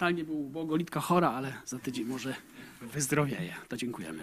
mentalnie był ubogo, Litka chora, ale za tydzień może wyzdrowieje. To dziękujemy.